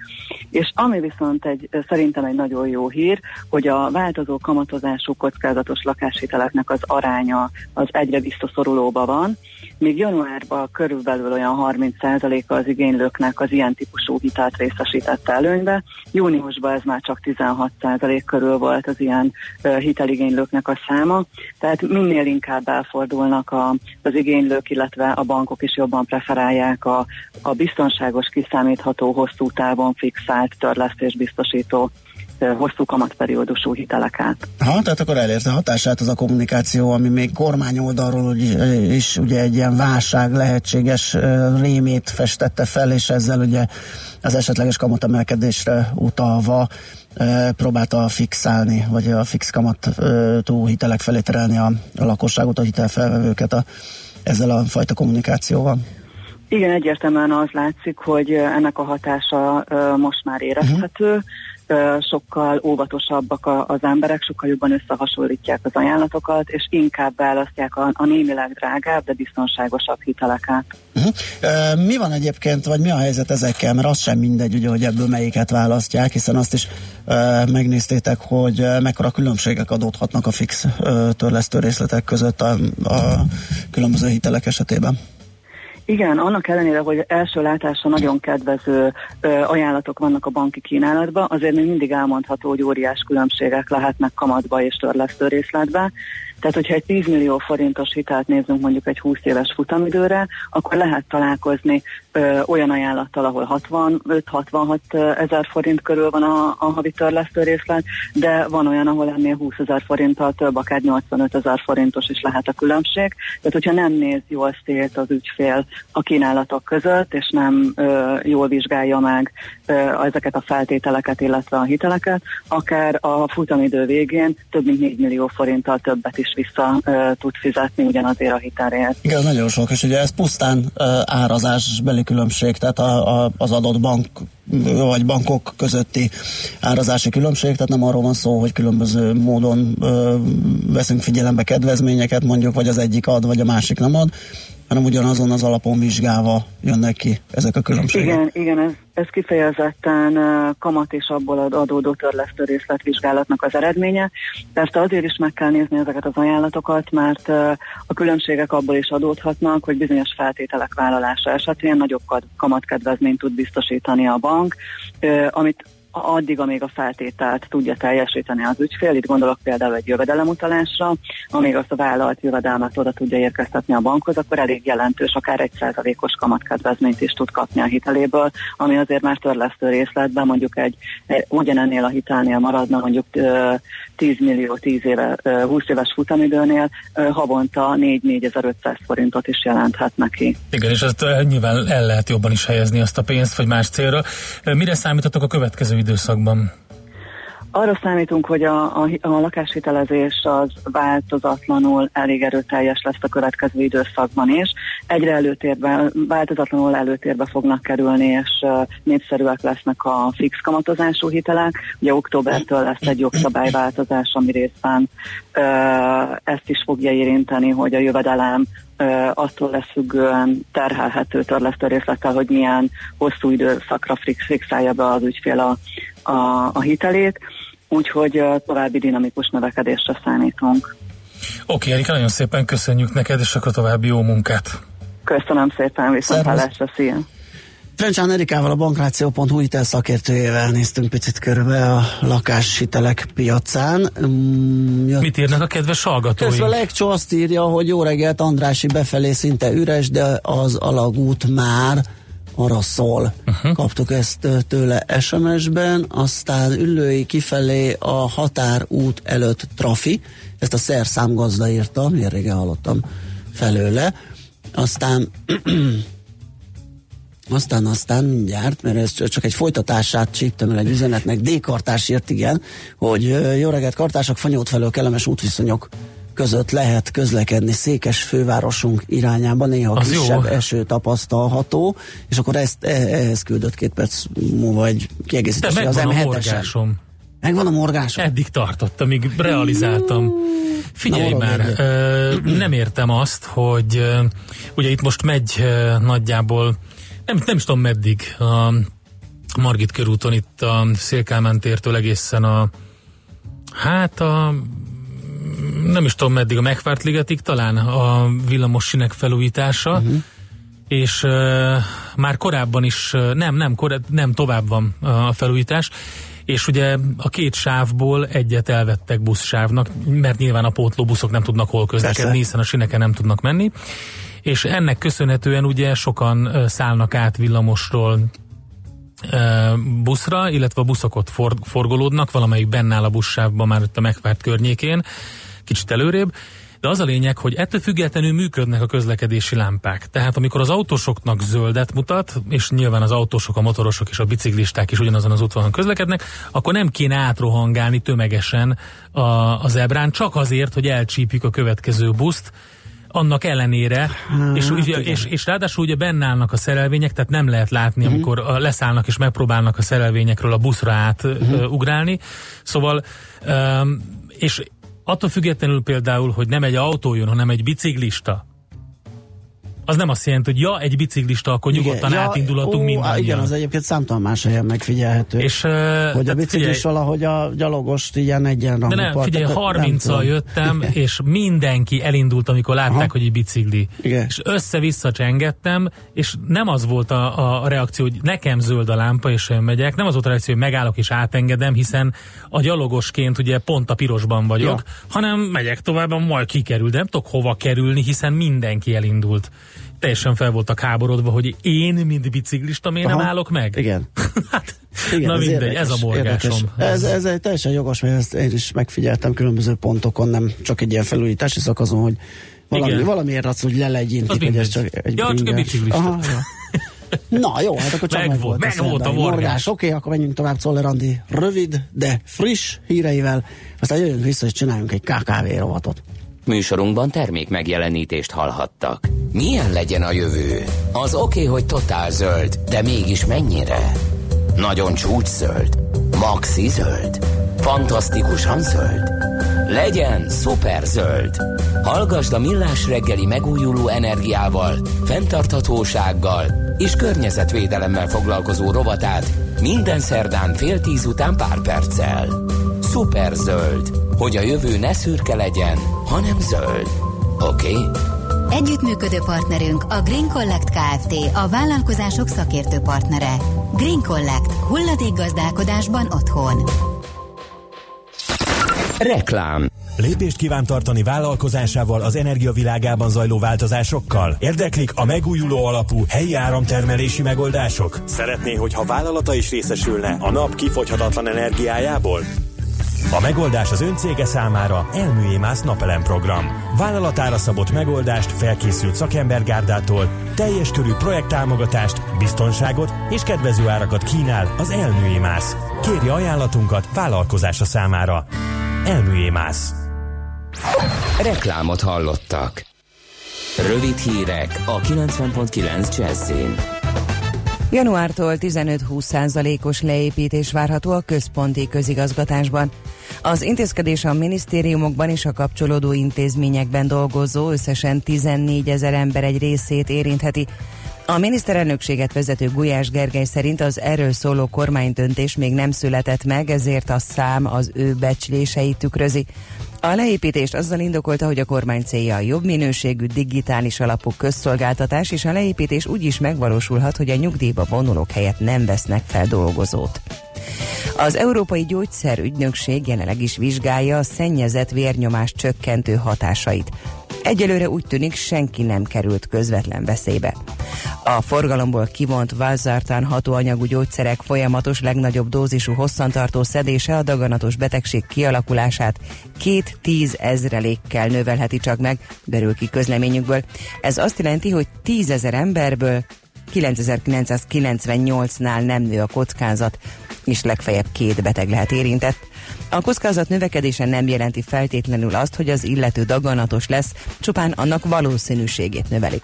És ami viszont egy, szerintem egy nagyon jó hír, hogy a változó kamatozású kockázatos lakáshiteleknek az aránya az egyre visszaszorulóba van, míg januárban körülbelül olyan 30%-a az igénylőknek az ilyen típusú hitelt részesítette előnybe, júniusban ez már csak 16% körül volt az ilyen hiteligénylőknek a száma, tehát minél inkább elfordulnak a, az igénylők, illetve a bankok is jobban preferálják a, a biztonságos, kiszámítható, hosszú távon fixált törlesztés biztosító hosszú kamatperiódusú hiteleket. Ha, tehát akkor elérte hatását az a kommunikáció, ami még kormány oldalról úgy, is ugye egy ilyen válság lehetséges rémét festette fel, és ezzel ugye az esetleges kamatemelkedésre utalva próbálta fixálni, vagy a fix kamat túl hitelek felé terelni a, a lakosságot, a hitelfelvevőket a, ezzel a fajta kommunikációval. Igen, egyértelműen az látszik, hogy ennek a hatása most már érezhető. Uh-huh. Sokkal óvatosabbak az emberek, sokkal jobban összehasonlítják az ajánlatokat, és inkább választják a, a némileg drágább, de biztonságosabb hiteleket. Uh-huh. Uh, mi van egyébként, vagy mi a helyzet ezekkel? Mert az sem mindegy, ugye, hogy ebből melyiket választják, hiszen azt is uh, megnéztétek, hogy uh, mekkora különbségek adódhatnak a fix uh, törlesztő részletek között a, a különböző hitelek esetében. Igen, annak ellenére, hogy első látásra nagyon kedvező ö, ajánlatok vannak a banki kínálatban, azért még mindig elmondható, hogy óriás különbségek lehetnek kamatba és törlesztő részletbe. Tehát, hogyha egy 10 millió forintos hitelt nézzünk mondjuk egy 20 éves futamidőre, akkor lehet találkozni ö, olyan ajánlattal, ahol 65-66 ezer forint körül van a, a havi törlesztő részlet, de van olyan, ahol ennél 20 ezer forinttal több, akár 85 ezer forintos is lehet a különbség. Tehát, hogyha nem néz jól szét az ügyfél a kínálatok között, és nem ö, jól vizsgálja meg ö, ezeket a feltételeket, illetve a hiteleket, akár a futamidő végén több mint 4 millió forinttal többet is vissza tud fizetni ugyanazért a hitelért. Igen, ez nagyon sok, és ugye ez pusztán ö, árazásbeli különbség, tehát a, a, az adott bank vagy bankok közötti árazási különbség, tehát nem arról van szó, hogy különböző módon ö, veszünk figyelembe kedvezményeket, mondjuk, vagy az egyik ad, vagy a másik nem ad, hanem ugyanazon az alapon vizsgálva jönnek ki ezek a különbségek. Igen, igen ez, ez kifejezetten kamat és abból adódó törlesztő részletvizsgálatnak az eredménye. Persze azért is meg kell nézni ezeket az ajánlatokat, mert a különbségek abból is adódhatnak, hogy bizonyos feltételek vállalása esetén nagyobb kamatkedvezményt tud biztosítani a bank, amit addig, amíg a feltételt tudja teljesíteni az ügyfél, itt gondolok például egy jövedelemutalásra, amíg azt a vállalt jövedelmet oda tudja érkeztetni a bankhoz, akkor elég jelentős, akár egy százalékos kamatkedvezményt is tud kapni a hiteléből, ami azért már törlesztő részletben mondjuk egy, egy ugyanennél a hitelnél maradna mondjuk 10 millió 10 éve, 20 éves futamidőnél havonta 4-4500 forintot is jelenthet neki. Igen, és ezt nyilván el lehet jobban is helyezni azt a pénzt, vagy más célra. Mire számítatok a következő időszakban? Arra számítunk, hogy a, a, a lakáshitelezés az változatlanul elég erőteljes lesz a következő időszakban is. Egyre előtérbe, változatlanul előtérbe fognak kerülni, és népszerűek lesznek a fix kamatozású hitelek. Ugye októbertől lesz egy jogszabályváltozás, ami részben ezt is fogja érinteni, hogy a jövedelem attól lesz függően terhelhető törlesztő részlettel, hogy milyen hosszú időszakra fixálja be az ügyfél a, a, a hitelét, úgyhogy további dinamikus növekedésre számítunk. Oké, Erika, nagyon szépen köszönjük neked, és akkor további jó munkát. Köszönöm szépen, viszont hallásra, szia! Frencsán Erikával a bankráció.hu hitel szakértőjével néztünk picit körbe a lakáshitelek piacán. Mm, jött... Mit írnak a kedves hallgatóink? Közben Lekcsó azt írja, hogy jó reggelt Andrási befelé szinte üres, de az alagút már arra szól. Uh-huh. Kaptuk ezt tőle SMS-ben, aztán ülői kifelé a határút előtt trafi, ezt a szerszámgazda írta, miért régen hallottam felőle. Aztán <clears throat> aztán, aztán mindjárt, mert ez csak egy folytatását csíptem el egy üzenetnek, D-kartás írt, igen, hogy jó reggelt kartások, fanyót felől kellemes útviszonyok között lehet közlekedni Székes fővárosunk irányába, néha Az kisebb jó. eső tapasztalható, és akkor ezt, ehhez küldött két perc múlva egy kiegészítés az M7-esen. Megvan a morgás. Eddig tartott, amíg realizáltam. Figyelj Na, már, ö, nem értem azt, hogy ö, ugye itt most megy ö, nagyjából, nem, nem is tudom meddig, a Margit körúton itt a Szélkámán tértől egészen a hát a nem is tudom meddig, a Megvárt ligetig talán a villamos sinek felújítása, uh-huh. és uh, már korábban is, nem, nem, korá- nem, tovább van a felújítás, és ugye a két sávból egyet elvettek buszsávnak, mert nyilván a pótlóbuszok nem tudnak hol közlekedni, Persze. hiszen a sineken nem tudnak menni, és ennek köszönhetően ugye sokan szállnak át villamosról buszra, illetve a buszok ott for, forgolódnak, valamelyik benne áll a buszsávban már ott a megvárt környékén, kicsit előrébb, de az a lényeg, hogy ettől függetlenül működnek a közlekedési lámpák. Tehát amikor az autósoknak zöldet mutat, és nyilván az autósok, a motorosok és a biciklisták is ugyanazon az útvonalon közlekednek, akkor nem kéne átrohangálni tömegesen a, a zebrán, csak azért, hogy elcsípjük a következő buszt, annak ellenére, Hát, és, ugye, igen. és, és ráadásul ugye benne állnak a szerelvények, tehát nem lehet látni, Mhm. amikor leszállnak és megpróbálnak a szerelvényekről a buszra át Mhm. uh ugrálni. Szóval, um, és attól függetlenül például, hogy nem egy autó jön, hanem egy biciklista, az nem azt jelenti, hogy ja, egy biciklista, akkor nyugodtan ja, átindulhatunk ó, mindannyian. Igen, az egyébként számtalan más helyen megfigyelhető. És, uh, hogy a biciklis valahogy a gyalogost ilyen egyenrangú De nem, part- figyelj, nem 30-al tudom. jöttem, és mindenki elindult, amikor látták, Aha. hogy egy bicikli. Igen. És össze-vissza csengettem, és nem az volt a, a reakció, hogy nekem zöld a lámpa, és én megyek, nem az volt a reakció, hogy megállok és átengedem, hiszen a gyalogosként ugye pont a pirosban vagyok, Ja. hanem megyek tovább, majd kikerül, de nem tudok hova kerülni, hiszen mindenki elindult. Teljesen fel voltak háborodva, hogy én, mint biciklista, miért nem Aha. állok meg? Igen. <laughs> hát, Igen, na ez mindegy, érdekes, ez a morgásom. érdekes. Ez, ez egy teljesen jogos, mert ezt én is megfigyeltem különböző pontokon, nem csak egy ilyen felújítási szakaszon, hogy valami, Igen. valamiért az, hogy lelegyintik, hogy ez csak egy Ja, csak bringás. biciklista. Aha, ja. Na jó, hát akkor csak Meg meg, volt, meg volt a morgás. Oké, akkor menjünk tovább Czoller Andi rövid, de friss híreivel, aztán jöjjünk vissza és csináljunk egy KKV rovatot. Műsorunkban termék megjelenítést hallhattak. Milyen legyen a jövő? Az oké, okay, hogy totál zöld, de mégis mennyire? Nagyon csúcs zöld? Maxi zöld? Fantasztikusan zöld? Legyen szuper zöld! Hallgasd a Millás reggeli megújuló energiával, fenntarthatósággal és környezetvédelemmel foglalkozó rovatát minden szerdán fél tíz után pár perccel. Szuper zöld, hogy a jövő ne szürke legyen, hanem zöld. Oké? Okay? Együttműködő partnerünk a Green Collect Kft. A vállalkozások szakértő partnere. Green Collect. Hulladék gazdálkodásban otthon. Reklám Lépést kíván tartani vállalkozásával az energiavilágában zajló változásokkal? Érdeklik a megújuló alapú helyi áramtermelési megoldások? Szeretné, hogyha vállalata is részesülne a nap kifogyhatatlan energiájából? A megoldás az öncége számára Elműémász napelem program. Vállalatára szabott megoldást felkészült szakembergárdától, teljes körű projekttámogatást, biztonságot és kedvező árakat kínál az Elműémász. Kérje ajánlatunkat vállalkozása számára. Elműémász. Reklámot hallottak. Rövid hírek a 90.9 Jazzin. Januártól 15-20%-os leépítés várható a központi közigazgatásban. Az intézkedés a minisztériumokban és a kapcsolódó intézményekben dolgozó összesen 14 ezer ember egy részét érintheti. A miniszterelnökséget vezető Gulyás Gergely szerint az erről szóló kormánydöntés még nem született meg, ezért a szám az ő becsléseit tükrözi. A leépítést azzal indokolta, hogy a kormány célja a jobb minőségű digitális alapú közszolgáltatás, és a leépítés úgy is megvalósulhat, hogy a nyugdíjba vonulók helyett nem vesznek fel dolgozót. Az Európai Gyógyszerügynökség jelenleg is vizsgálja a szennyezett vérnyomás csökkentő hatásait. Egyelőre úgy tűnik, senki nem került közvetlen veszélybe. A forgalomból kivont valzártán hatóanyagú gyógyszerek folyamatos legnagyobb dózisú hosszantartó szedése a daganatos betegség kialakulását két tízezrelékkel növelheti csak meg, derül ki közleményükből. Ez azt jelenti, hogy tízezer emberből 9998-nál nem nő a kockázat. és legfeljebb két beteg lehet érintett. A kockázat növekedése nem jelenti feltétlenül azt, hogy az illető daganatos lesz, csupán annak valószínűségét növelik.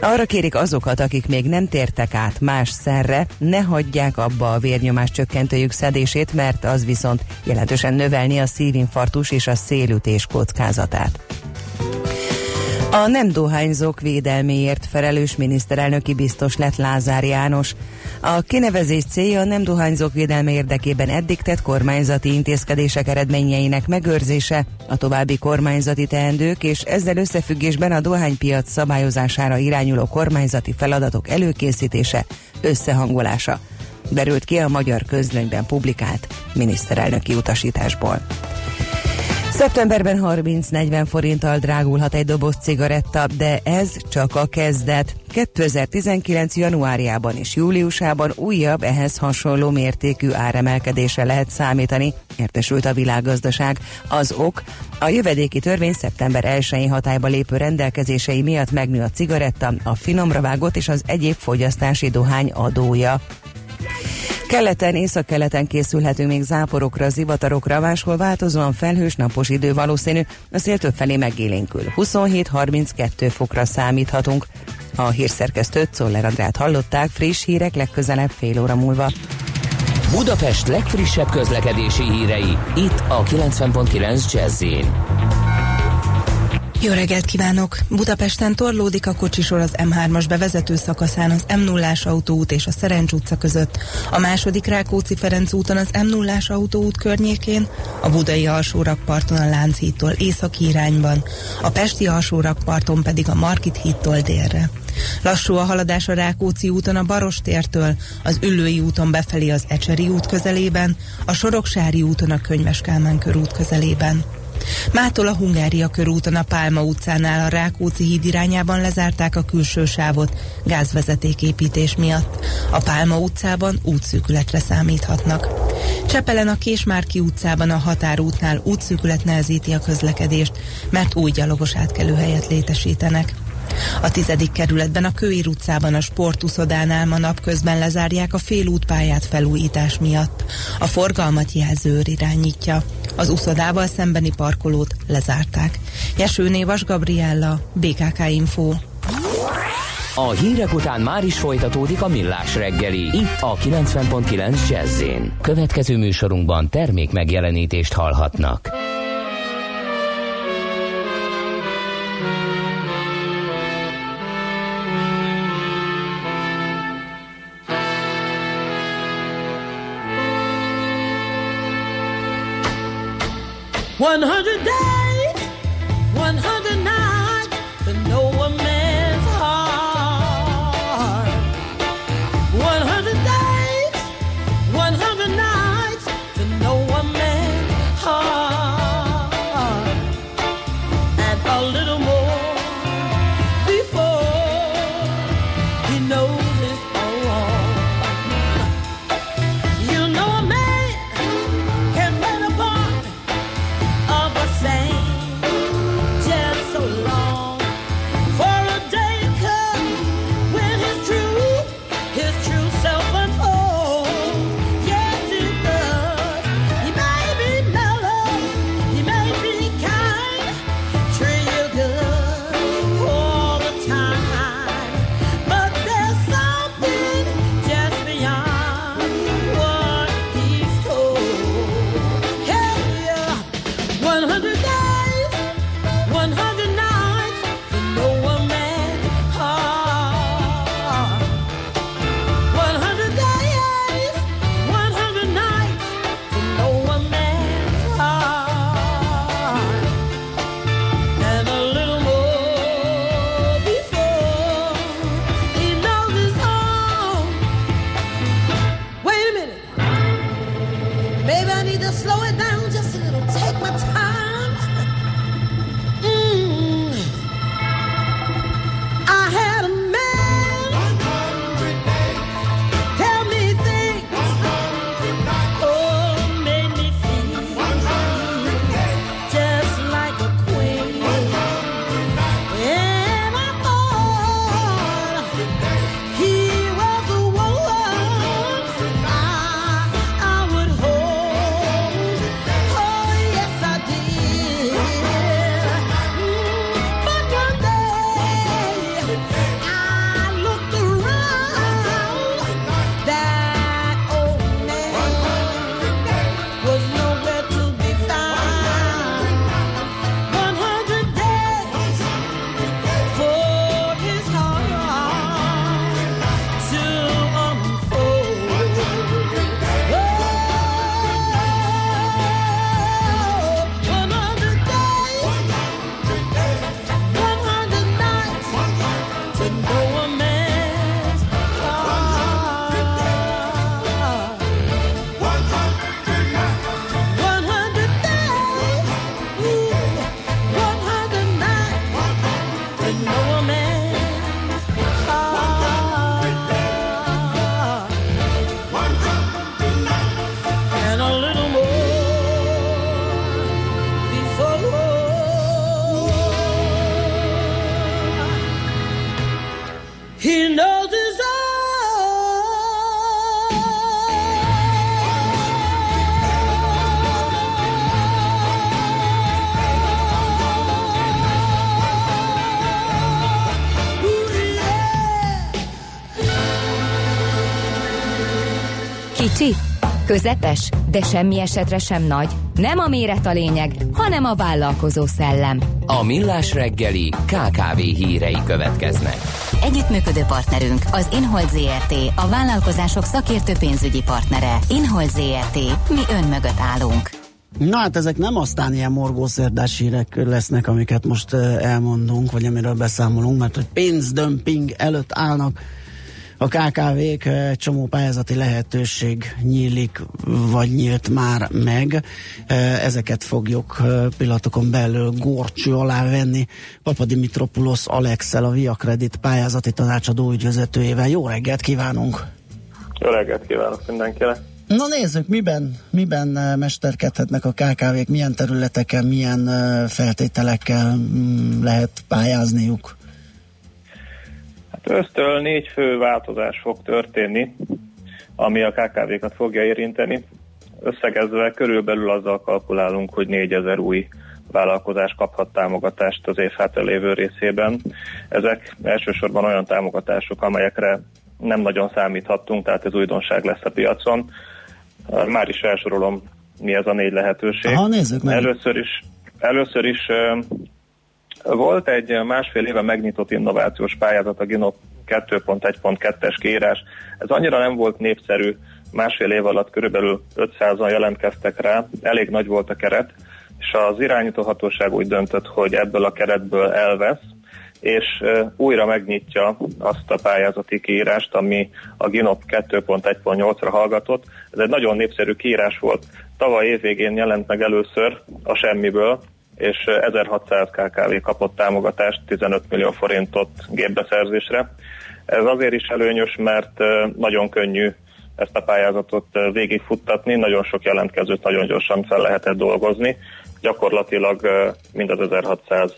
Arra kérik azokat, akik még nem tértek át más szerre, ne hagyják abba a vérnyomás csökkentőjük szedését, mert az viszont jelentősen növelni a szívinfarktus és a szélütés kockázatát. A nem dohányzók védelméért felelős miniszterelnöki biztos lett Lázár János. A kinevezés célja a nem dohányzók védelme érdekében eddig tett kormányzati intézkedések eredményeinek megőrzése, a további kormányzati teendők és ezzel összefüggésben a dohánypiac szabályozására irányuló kormányzati feladatok előkészítése, összehangolása. Derült ki a magyar közlönyben publikált miniszterelnöki utasításból. Szeptemberben 30-40 forinttal drágulhat egy doboz cigaretta, de ez csak a kezdet. 2019. januárjában és júliusában újabb ehhez hasonló mértékű áremelkedésre lehet számítani, értesült a világgazdaság. Az ok, a jövedéki törvény szeptember 1-én hatályba lépő rendelkezései miatt megnő a cigaretta, a finomra vágott és az egyéb fogyasztási dohány adója. Keleten, északkeleten készülhetünk még záporokra, zivatarokra, máshol változóan felhős napos idő valószínű, a szél felé megélénkül. 27-32 fokra számíthatunk. A hírszerkesztőt Czoller Andrát hallották, friss hírek legközelebb fél óra múlva. Budapest legfrissebb közlekedési hírei, itt a 90.9 jazz jó reggelt kívánok! Budapesten torlódik a kocsisor az M3-as bevezető szakaszán az m 0 autóút és a Szerencs utca között, a második Rákóczi-Ferenc úton az m 0 autóút környékén, a budai alsórakparton a Lánchídtól északi irányban, a pesti alsórakparton pedig a Markit hídtól délre. Lassú a haladás a Rákóczi úton a Barostértől, az Üllői úton befelé az Ecseri út közelében, a Soroksári úton a Könyves Kálmán körút közelében. Mától a Hungária körúton a Pálma utcánál a Rákóczi híd irányában lezárták a külső sávot gázvezetéképítés miatt. A Pálma utcában útszűkületre számíthatnak. Csepelen a Késmárki utcában a határútnál útszűkület nehezíti a közlekedést, mert új gyalogos átkelőhelyet létesítenek. A tizedik kerületben a Kőír utcában a sportuszodánál ma napközben lezárják a félútpályát felújítás miatt. A forgalmat jelzőr irányítja. Az uszodával szembeni parkolót lezárták. Jesőné Vas Gabriella, BKK Info. A hírek után már is folytatódik a millás reggeli. Itt a 90.9 jazz Következő műsorunkban termék megjelenítést hallhatnak. 100 days. Közepes? De semmi esetre sem nagy. Nem a méret a lényeg, hanem a vállalkozó szellem. A Millás reggeli KKV hírei következnek. Együttműködő partnerünk az Inhold ZRT, a vállalkozások szakértő pénzügyi partnere. Inhold ZRT, mi ön mögött állunk. Na hát ezek nem aztán ilyen morgószerdás hírek lesznek, amiket most eh, elmondunk, vagy amiről beszámolunk, mert hogy pénzdömping előtt állnak a KKV-k, csomó pályázati lehetőség nyílik, vagy nyílt már meg. Ezeket fogjuk pillanatokon belül górcső alá venni. Papa Dimitropoulos Alexel, a Via Credit pályázati tanácsadó ügyvezetőjével. Jó reggelt kívánunk! Jó reggelt kívánok mindenkinek! Na nézzük, miben, miben mesterkedhetnek a KKV-k, milyen területeken, milyen feltételekkel mm, lehet pályázniuk. Hát ősztől négy fő változás fog történni, ami a KKV-kat fogja érinteni. Összegezve körülbelül azzal kalkulálunk, hogy 4000 új vállalkozás kaphat támogatást az év hátralévő részében. Ezek elsősorban olyan támogatások, amelyekre nem nagyon számíthattunk, tehát ez újdonság lesz a piacon. Már is felsorolom, mi ez a négy lehetőség. Aha, nézzük meg. Először is, először is volt egy másfél éve megnyitott innovációs pályázat, a GINOP 2.1.2-es kiírás. Ez annyira nem volt népszerű, másfél év alatt körülbelül 500-an jelentkeztek rá, elég nagy volt a keret, és az irányító hatóság úgy döntött, hogy ebből a keretből elvesz, és újra megnyitja azt a pályázati kiírást, ami a GINOP 2.1.8-ra hallgatott. Ez egy nagyon népszerű kiírás volt. Tavaly évvégén jelent meg először a semmiből, és ö, 1600 KKV kapott támogatást 15 millió forintot gépbeszerzésre. Ez azért is előnyös, mert nagyon könnyű ezt a pályázatot végigfuttatni, nagyon sok jelentkezőt nagyon gyorsan fel lehetett dolgozni. Gyakorlatilag mind az 1600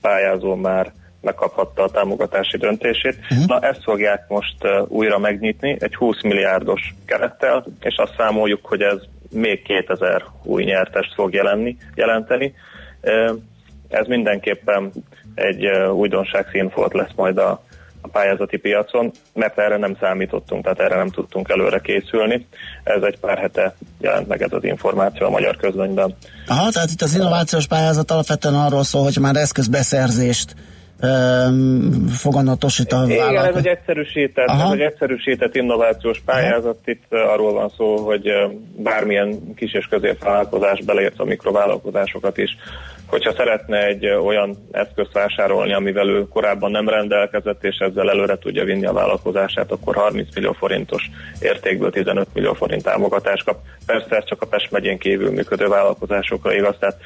pályázó már megkaphatta a támogatási döntését. Uh-huh. Na ezt fogják most újra megnyitni egy 20 milliárdos kerettel, és azt számoljuk, hogy ez még 2000 új nyertest fog jelenni, jelenteni. Ez mindenképpen egy újdonság színfolt lesz majd a, a pályázati piacon, mert erre nem számítottunk, tehát erre nem tudtunk előre készülni. Ez egy pár hete jelent meg ez az információ a magyar közönyben. Aha, tehát itt az innovációs pályázat alapvetően arról szól, hogy már eszközbeszerzést foganatosít a Igen, ez vállalat. egy egyszerűsített, ez egy egyszerűsített innovációs pályázat. Itt uh, arról van szó, hogy uh, bármilyen kis és középvállalkozás beleértve a mikrovállalkozásokat is, hogyha szeretne egy uh, olyan eszközt vásárolni, amivel ő korábban nem rendelkezett, és ezzel előre tudja vinni a vállalkozását, akkor 30 millió forintos értékből 15 millió forint támogatást kap. Persze ez csak a Pest megyén kívül működő vállalkozásokra igaz, tehát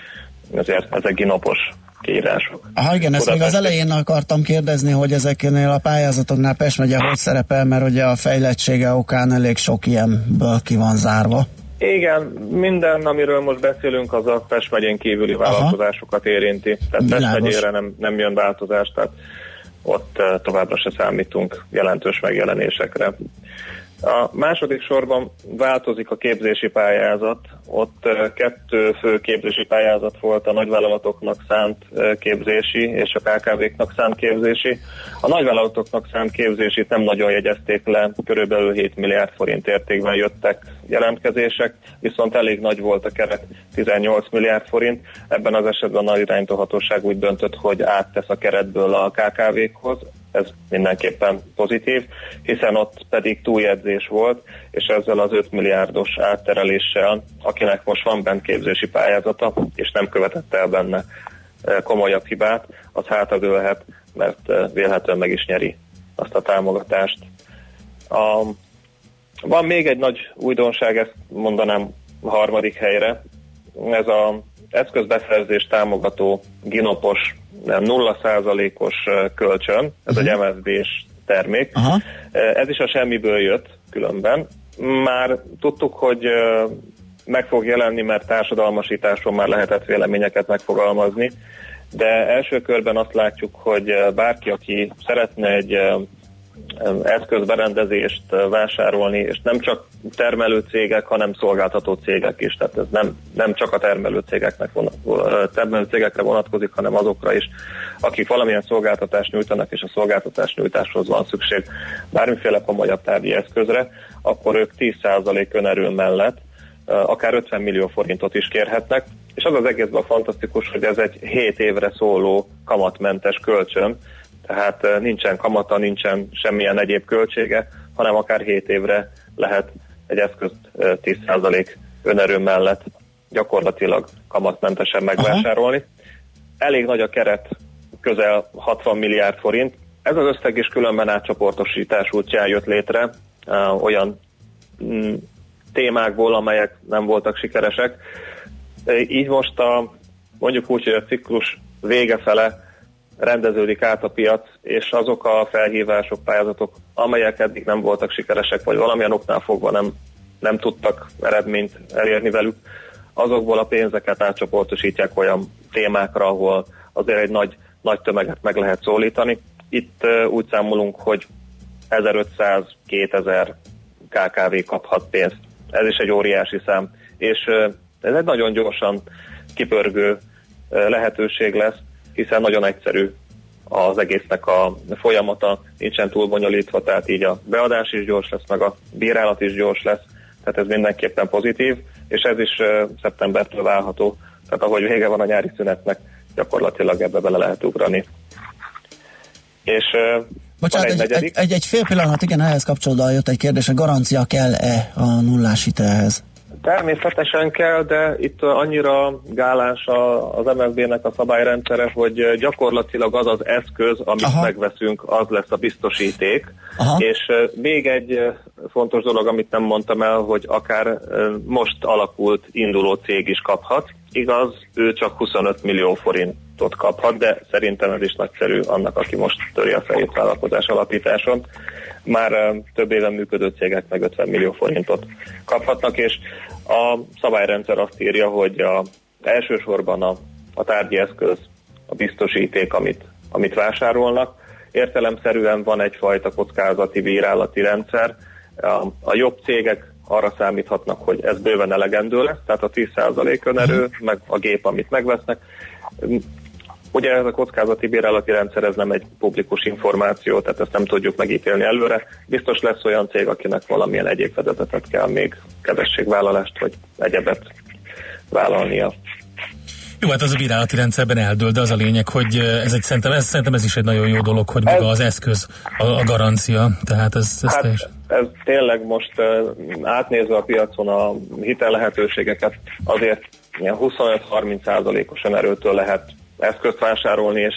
ezért ezek ginopos kiírások. Aha, igen, ezt még az elején akartam kérdezni, hogy ezeknél a pályázatoknál Pest megye hogy szerepel, mert ugye a fejlettsége okán elég sok ilyenből ki van zárva. Igen, minden, amiről most beszélünk, az a Pest megyén kívüli vállalkozásokat érinti. Tehát Pest megyére nem, nem jön változás, tehát ott eh, továbbra se számítunk jelentős megjelenésekre. A második sorban változik a képzési pályázat. Ott kettő fő képzési pályázat volt a nagyvállalatoknak szánt képzési és a KKV-knak szánt képzési. A nagyvállalatoknak szánt képzését nem nagyon jegyezték le, körülbelül 7 milliárd forint értékben jöttek jelentkezések, viszont elég nagy volt a keret, 18 milliárd forint. Ebben az esetben a nagy irányítóhatóság úgy döntött, hogy áttesz a keretből a KKV-khoz, ez mindenképpen pozitív, hiszen ott pedig túljegyzés volt, és ezzel az 5 milliárdos áttereléssel, akinek most van bent képzési pályázata, és nem követett el benne eh, komolyabb hibát, az hátradőlhet, mert eh, vélhetően meg is nyeri azt a támogatást. A, van még egy nagy újdonság, ezt mondanám a harmadik helyre. Ez a eszközbeszerzés támogató ginopos nem, 0%-os eh, kölcsön, ez egy MSB-s termék. Aha. Ez is a semmiből jött különben. Már tudtuk, hogy meg fog jelenni, mert társadalmasításról már lehetett véleményeket megfogalmazni, de első körben azt látjuk, hogy bárki, aki szeretne egy eszközberendezést vásárolni, és nem csak termelő cégek, hanem szolgáltató cégek is. Tehát ez nem, nem csak a termelő, cégeknek vonat, termelő cégekre vonatkozik, hanem azokra is, akik valamilyen szolgáltatást nyújtanak, és a szolgáltatás nyújtáshoz van szükség bármiféle komolyabb tárgyi eszközre, akkor ők 10% önerő mellett akár 50 millió forintot is kérhetnek, és az az egészben fantasztikus, hogy ez egy 7 évre szóló kamatmentes kölcsön, tehát eh, nincsen kamata, nincsen semmilyen egyéb költsége, hanem akár 7 évre lehet egy eszközt eh, 10% önerő mellett gyakorlatilag kamatmentesen megvásárolni. Elég nagy a keret, közel 60 milliárd forint. Ez az összeg is különben átcsoportosítás útján jött létre, olyan mm, témákból, amelyek nem voltak sikeresek. Így most a, mondjuk úgy, hogy a ciklus vége fele rendeződik át a piac, és azok a felhívások, pályázatok, amelyek eddig nem voltak sikeresek, vagy valamilyen oknál fogva nem, nem tudtak eredményt elérni velük, azokból a pénzeket átcsoportosítják olyan témákra, ahol azért egy nagy, nagy tömeget meg lehet szólítani. Itt úgy számolunk, hogy 1500-2000 KKV kaphat pénzt. Ez is egy óriási szám. És ez egy nagyon gyorsan kipörgő lehetőség lesz, hiszen nagyon egyszerű az egésznek a folyamata, nincsen túl bonyolítva, tehát így a beadás is gyors lesz, meg a bírálat is gyors lesz, tehát ez mindenképpen pozitív, és ez is szeptembertől válható, tehát ahogy vége van a nyári szünetnek, gyakorlatilag ebbe bele lehet ugrani. És Bocsánat, egy egy, egy, egy fél pillanat, igen, ehhez kapcsolódva jött egy kérdés, a garancia kell-e a nullás hitelhez? Természetesen kell, de itt annyira gálás az MFB-nek a szabályrendszere, hogy gyakorlatilag az az eszköz, amit Aha. megveszünk, az lesz a biztosíték. Aha. És még egy fontos dolog, amit nem mondtam el, hogy akár most alakult induló cég is kaphat. Igaz, ő csak 25 millió forintot kaphat, de szerintem ez is nagyszerű annak, aki most töri a fejét vállalkozás alapításon. Már több éven működő cégek meg 50 millió forintot kaphatnak, és a szabályrendszer azt írja, hogy a, elsősorban a, a tárgyi eszköz, a biztosíték, amit, amit vásárolnak. Értelemszerűen van egyfajta kockázati bírálati rendszer. A, a jobb cégek arra számíthatnak, hogy ez bőven elegendő lesz, tehát a 10% önerő, meg a gép, amit megvesznek. Ugye ez a kockázati bírálati rendszer, ez nem egy publikus információ, tehát ezt nem tudjuk megítélni előre. Biztos lesz olyan cég, akinek valamilyen egyéb fedezetet kell még kedvességvállalást, vagy egyebet vállalnia. Jó, hát az a bírálati rendszerben eldől, de az a lényeg, hogy eh, ez egy, szerintem, ez, szerintem ez is egy nagyon jó dolog, hogy maga az eszköz, a, a garancia, tehát ez, ez Hát teljes. ez tényleg most uh, átnézve a piacon a hitel lehetőségeket, azért ilyen 25-30 százalékosan erőtől lehet eszközt vásárolni, és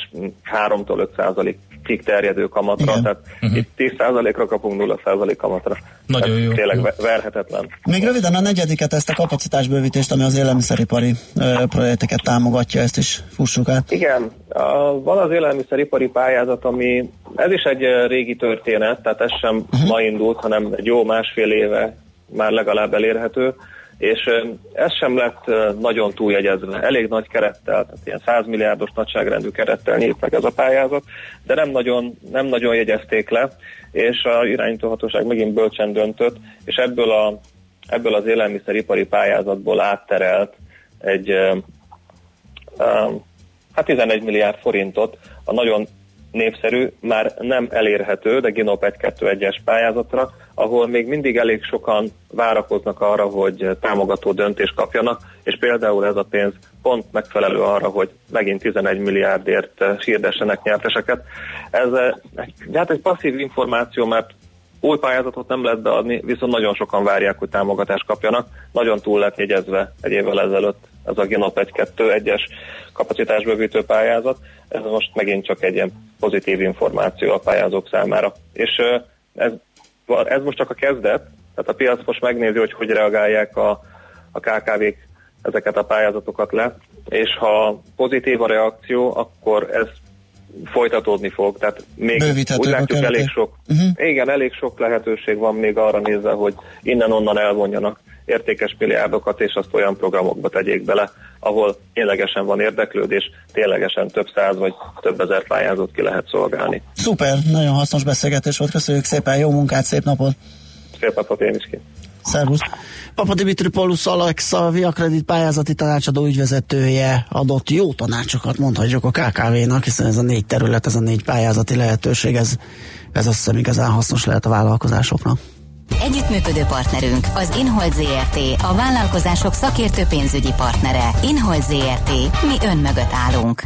3-tól 5 százalékig terjedő kamatra, Igen. tehát uh-huh. itt 10 százalékra kapunk 0 százalék kamatra. Nagyon Ez jó. Tényleg ve- verhetetlen. Még röviden a negyediket, ezt a kapacitásbővítést, ami az élelmiszeripari ö, projekteket támogatja, ezt is fussuk át. Igen, a, van az élelmiszeripari pályázat, ami, ez is egy régi történet, tehát ez sem uh-huh. ma indult, hanem egy jó másfél éve már legalább elérhető, és ez sem lett nagyon túljegyezve, elég nagy kerettel, tehát ilyen 100 milliárdos nagyságrendű kerettel nyílt meg ez a pályázat, de nem nagyon, nem nagyon jegyezték le, és a irányítóhatóság megint bölcsen döntött, és ebből, a, ebből az élelmiszeripari pályázatból átterelt egy hát 11 milliárd forintot a nagyon népszerű, már nem elérhető, de Ginop 1-2-1-es pályázatra, ahol még mindig elég sokan várakoznak arra, hogy támogató döntést kapjanak, és például ez a pénz pont megfelelő arra, hogy megint 11 milliárdért eh, hirdessenek nyerteseket. Ez eh, hát egy passzív információ, mert új pályázatot nem lehet beadni, viszont nagyon sokan várják, hogy támogatást kapjanak. Nagyon túl lett jegyezve egy évvel ezelőtt ez a Ginop 1-2-1-es kapacitásbővítő pályázat. Ez most megint csak egy ilyen pozitív információ a pályázók számára. És ö, ez, ez most csak a kezdet, tehát a piac most megnézi, hogy hogy reagálják a, a KKV-k ezeket a pályázatokat le, és ha pozitív a reakció, akkor ez folytatódni fog, tehát még úgy látjuk elég sok, uh-huh. igen, elég sok lehetőség van még arra nézve, hogy innen-onnan elvonjanak értékes milliárdokat, és azt olyan programokba tegyék bele, ahol ténylegesen van érdeklődés, ténylegesen több száz vagy több ezer pályázót ki lehet szolgálni. Szuper, nagyon hasznos beszélgetés volt, köszönjük szépen, jó munkát, szép napot! Szép napot én is ki! Szervusz! Papa Dimitri Paulus Alex, a Via Credit pályázati tanácsadó ügyvezetője adott jó tanácsokat, mondhatjuk a KKV-nak, hiszen ez a négy terület, ez a négy pályázati lehetőség, ez, ez azt hiszem igazán hasznos lehet a vállalkozásoknak. Együttműködő partnerünk az Inhold ZRT, a vállalkozások szakértő pénzügyi partnere. Inhold ZRT, mi ön mögött állunk.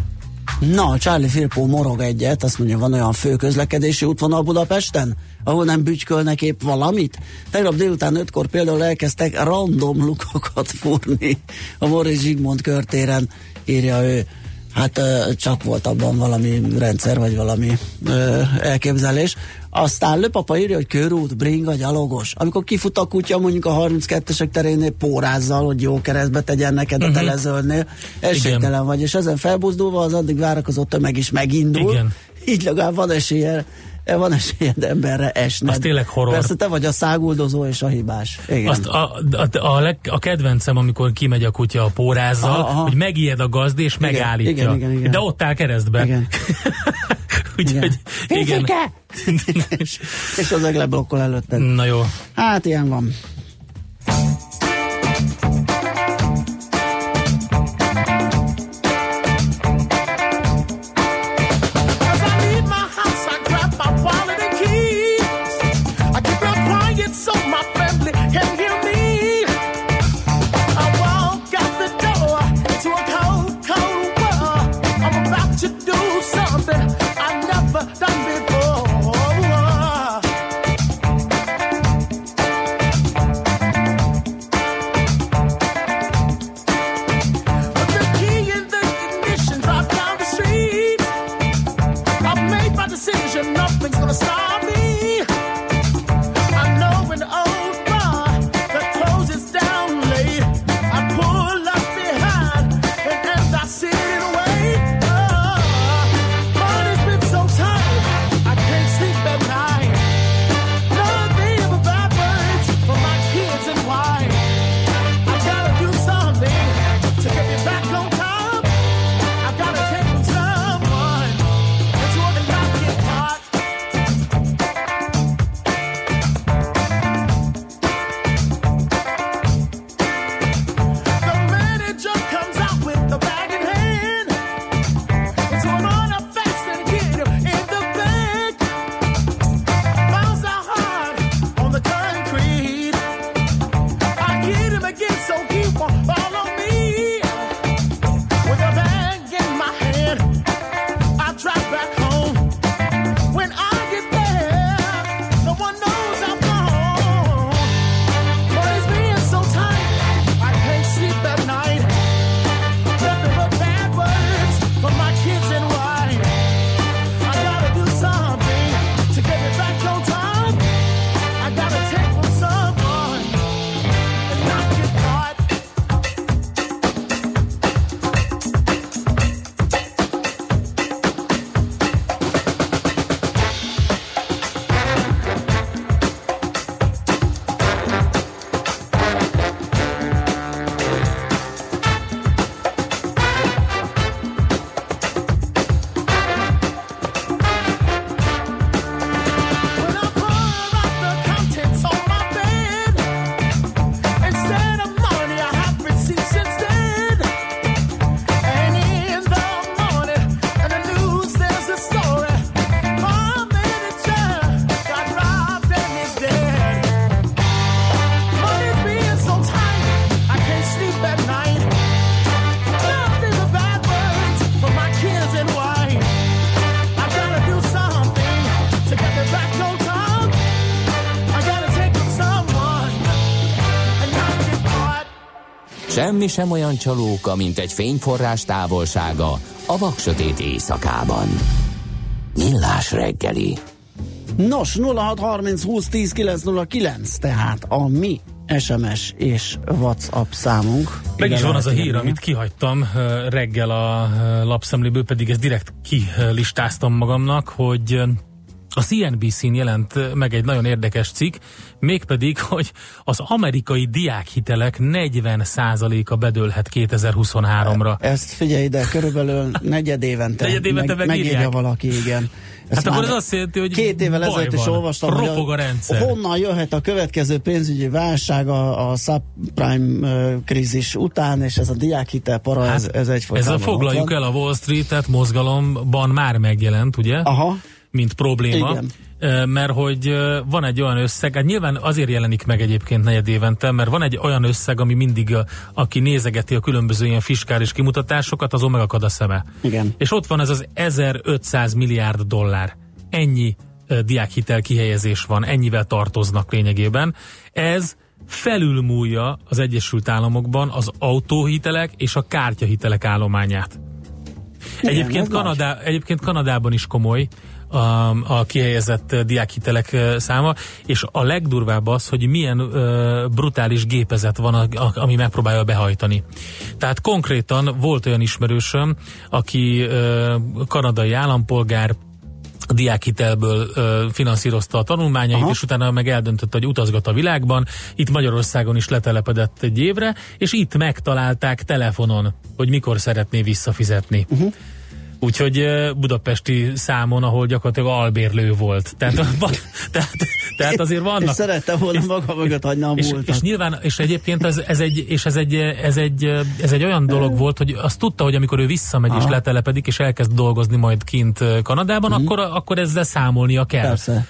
Na, Charlie Firpo morog egyet, azt mondja, van olyan fő közlekedési útvonal Budapesten, ahol nem bütykölnek épp valamit. Tegnap délután ötkor például elkezdtek random lukokat fúrni a Moritz Zsigmond körtéren, írja ő. Hát csak volt abban valami rendszer, vagy valami elképzelés. Aztán Löpapa írja, hogy körút, bringa, gyalogos. Amikor kifut a kutya mondjuk a 32-esek terénél pórázzal, hogy jó keresztbe tegyen neked a Mhm. telezőlnél, esélytelen vagy, és ezen felbuzdulva az addig várakozó tömeg is megindul. Igen. Így legalább van esélye, van esélyed emberre esned. Az tényleg horror. Persze te vagy a száguldozó és a hibás. Igen. Azt a, a, a, leg, a kedvencem, amikor kimegy a kutya a pórázzal, Aha, aha. hogy megijed a gazdi, és Igen, megállítja. igen, igen, igen. De ott áll keresztbe. Igen. <laughs> Úgyhogy, igen. Fifike! és, <laughs> és az meg leblokkol előtted. Na jó. Hát ilyen van. Semmi sem olyan csalóka, mint egy fényforrás távolsága a vaksötét éjszakában. Millás reggeli. Nos, 0630 20 10 909, tehát a mi SMS és WhatsApp számunk. Meg is van az a hír, írni. amit kihagytam reggel a lapszemléből, pedig ezt direkt kilistáztam magamnak, hogy a CNBC-n jelent meg egy nagyon érdekes cikk, mégpedig, hogy az amerikai diákhitelek 40%-a bedőlhet 2023-ra. Ezt figyelj ide, körülbelül negyed évente, Negyed évente meg, megírja valaki, igen. Ezt Hát akkor ez azt jelenti, hogy Két évvel ezelőtt is olvastam, Ropog a rendszer. honnan jöhet a következő pénzügyi válság a, a subprime ö, krízis után, és ez a diákhitel para, ez, ez egyfajta. Ezzel foglaljuk el a Wall Street-et mozgalomban már megjelent, ugye? Aha. Mint probléma. Igen. Mert hogy van egy olyan összeg, hát nyilván azért jelenik meg egyébként negyed évente, mert van egy olyan összeg, ami mindig, a, aki nézegeti a különböző ilyen fiskális kimutatásokat, azon megakad a szeme. Igen. És ott van ez az 1500 milliárd dollár. Ennyi diákhitel kihelyezés van, ennyivel tartoznak lényegében. Ez felülmúlja az Egyesült Államokban az autóhitelek és a kártyahitelek állományát. Igen, egyébként, Kanadá, egyébként Kanadában is komoly a, a kihelyezett diákhitelek száma, és a legdurvább az, hogy milyen ö, brutális gépezet van, a, a, ami megpróbálja behajtani. Tehát konkrétan volt olyan ismerősöm, aki ö, kanadai állampolgár, a diákhitelből ö, finanszírozta a tanulmányait, Aha. és utána meg eldöntötte, hogy utazgat a világban. Itt Magyarországon is letelepedett egy évre, és itt megtalálták telefonon, hogy mikor szeretné visszafizetni. Uh-huh. Úgyhogy budapesti számon, ahol gyakorlatilag albérlő volt. Tehát, <laughs> tehát, tehát azért vannak. És szerette volna maga mögött hagyni a És, múltat. és nyilván, és egyébként ez, ez, egy, és ez, egy, ez, egy, ez egy olyan dolog volt, hogy azt tudta, hogy amikor ő visszamegy és Aha. letelepedik, és elkezd dolgozni majd kint Kanadában, akkor, akkor ezzel számolnia kell. Persze.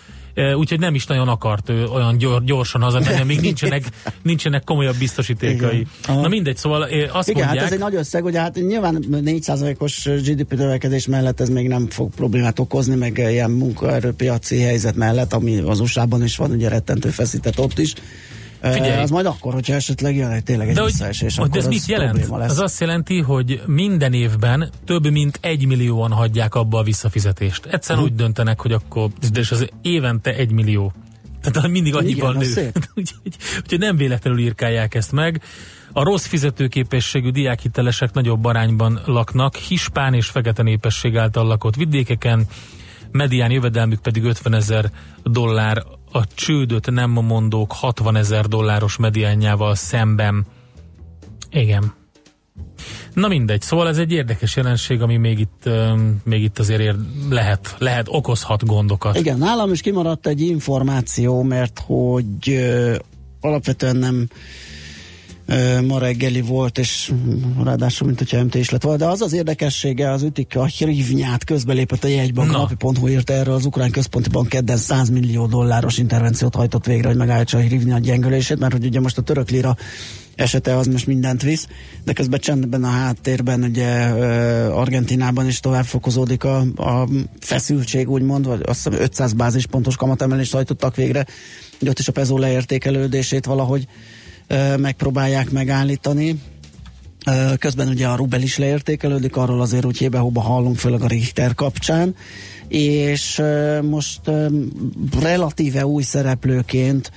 Úgyhogy nem is nagyon akart ő olyan gyor, gyorsan hazamenni, még nincsenek, nincsenek komolyabb biztosítékai. Na mindegy, szóval azt Igen, mondják, hát ez egy nagy összeg, ugye hát nyilván 4%-os GDP növekedés mellett ez még nem fog problémát okozni, meg ilyen munkaerőpiaci helyzet mellett, ami az USA-ban is van, ugye rettentő feszített ott is. Figyelj. Az majd akkor, hogyha esetleg jön egy tényleg egy De visszaesés, hogy akkor ez az mit jelent? lesz. Az azt jelenti, hogy minden évben több mint egy millióan hagyják abba a visszafizetést. Egyszerűen Mhm. úgy döntenek, hogy akkor, de és az évente egy millió. Tehát mindig annyival Igen, nő. szép. <laughs> úgyhogy, úgyhogy nem véletlenül írkálják ezt meg. A rossz fizetőképességű diákhitelesek nagyobb arányban laknak, hispán és fekete népesség által lakott vidékeken, medián jövedelmük pedig 50 ezer dollár, a csődöt nem mondók 60 ezer dolláros mediánjával szemben. Igen. Na mindegy, szóval ez egy érdekes jelenség, ami még itt, még itt azért ér, lehet, lehet, okozhat gondokat. Igen, nálam is kimaradt egy információ, mert hogy ö, alapvetően nem ma reggeli volt, és ráadásul, mint hogyha MT is lett volna, de az az érdekessége, az ütik a hrivnyát, közbelépett a jegybank, Na. napi.hu írta erről, az Ukrán Központi Bank kedden 100 millió dolláros intervenciót hajtott végre, hogy megállítsa a hrivnya gyengülését, mert hogy ugye most a török lira esete az most mindent visz, de közben csendben a háttérben ugye Argentinában is tovább fokozódik a, a feszültség, úgymond, vagy azt hiszem 500 bázispontos kamatemelést hajtottak végre, hogy ott is a pezó leértékelődését valahogy megpróbálják megállítani. Közben ugye a rubel is leértékelődik, arról azért úgy hébe-hóba hallunk, főleg a Richter kapcsán, és most relatíve új szereplőként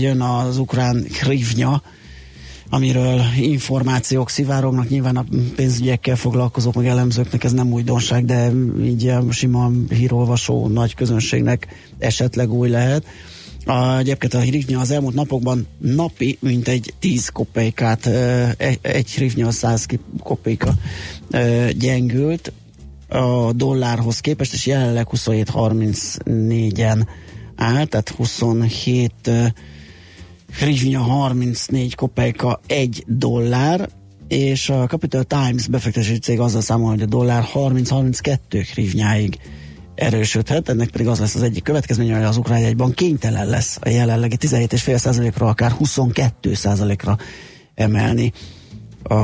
jön az ukrán hrivnya, amiről információk szivárognak, nyilván a pénzügyekkel foglalkozók, meg elemzőknek ez nem újdonság, de így a sima hírolvasó nagy közönségnek esetleg új lehet. A, egyébként a hrivnya az elmúlt napokban napi mintegy 10 kopékát, ö, egy, egy hrivnya 100 ki- kopéka gyengült a dollárhoz képest, és jelenleg 27.34-en áll, tehát 27 ö, hrivnya 34 kopejka 1 dollár, és a Capital Times befektetési cég azzal számol, hogy a dollár 30-32 hrivnyáig erősödhet, ennek pedig az lesz az egyik következménye, hogy az ukrán jegybank kénytelen lesz a jelenlegi 17,5%-ra, akár 22%-ra emelni a,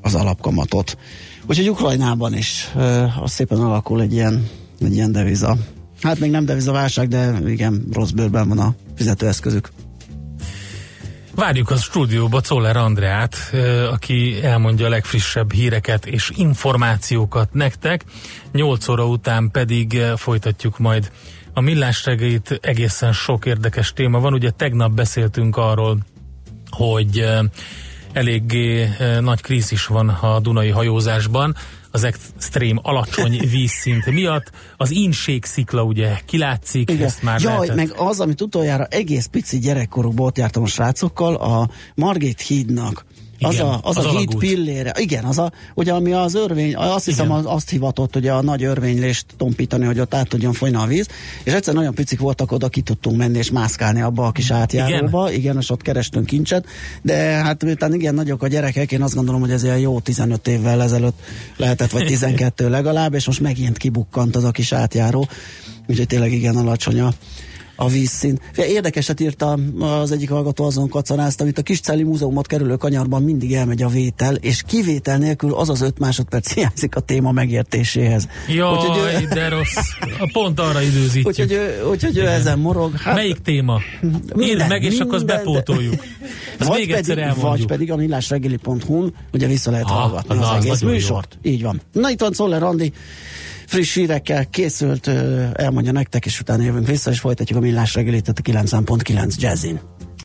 az alapkamatot. Úgyhogy Ukrajnában is ö, az szépen alakul egy ilyen, egy ilyen deviza. Hát még nem devizaválság, de igen, rossz bőrben van a fizetőeszközük. Várjuk a stúdióba Czoller Andreát, aki elmondja a legfrissebb híreket és információkat nektek. 8 óra után pedig folytatjuk majd a millás reggelit. Egészen sok érdekes téma van. Ugye tegnap beszéltünk arról, hogy eléggé nagy krízis van a Dunai hajózásban. Az extrém alacsony <laughs> vízszint miatt. Az inségszikla ugye kilátszik, Igen. ezt már Jaj, lehetett. meg az, amit utoljára egész pici gyerekkorukban ott jártam a srácokkal, a Margit hídnak. Az Igen, a, az az a alagút. pillére. Igen, az a, ugye ami az örvény, azt hiszem az, azt hivatott ugye a nagy örvénylést tompítani, hogy ott át tudjon folyni a víz, és egyszer nagyon picik voltak, oda ki tudtunk menni és mászkálni abba a kis átjáróba, igen, igen és ott kerestünk kincset, de hát miután igen nagyok a gyerekek, én azt gondolom, hogy ez ilyen jó 15 évvel ezelőtt lehetett, vagy 12 legalább, és most megint kibukkant az a kis átjáró, úgyhogy tényleg igen alacsony a, a vízszint. Érdekeset írta az egyik hallgató azon kacarázt, amit a Kiscelli Múzeumot kerülő kanyarban mindig elmegy a vétel, és kivétel nélkül az az öt másodperc <laughs> hiányzik a téma megértéséhez. Jaj, Úgyhogy ő- de rossz. Pont arra időzítjük. Úgyhogy ő, úgyhogy ő ezen morog. Hát, Melyik téma? Írd Minden, meg, és akkor azt minden, bepótoljuk. <laughs> Ezt vagy még egyszer pedig, elmondjuk. vagy pedig a millásregeli.hu-n ugye vissza lehet Ah, hallgatni na, az az egész jó. műsort. Így van. Na itt van Szoller Andi, friss hírekkel készült, elmondja nektek, és utána jövünk vissza, és folytatjuk a millás reggelit, a 90.9 jazzin.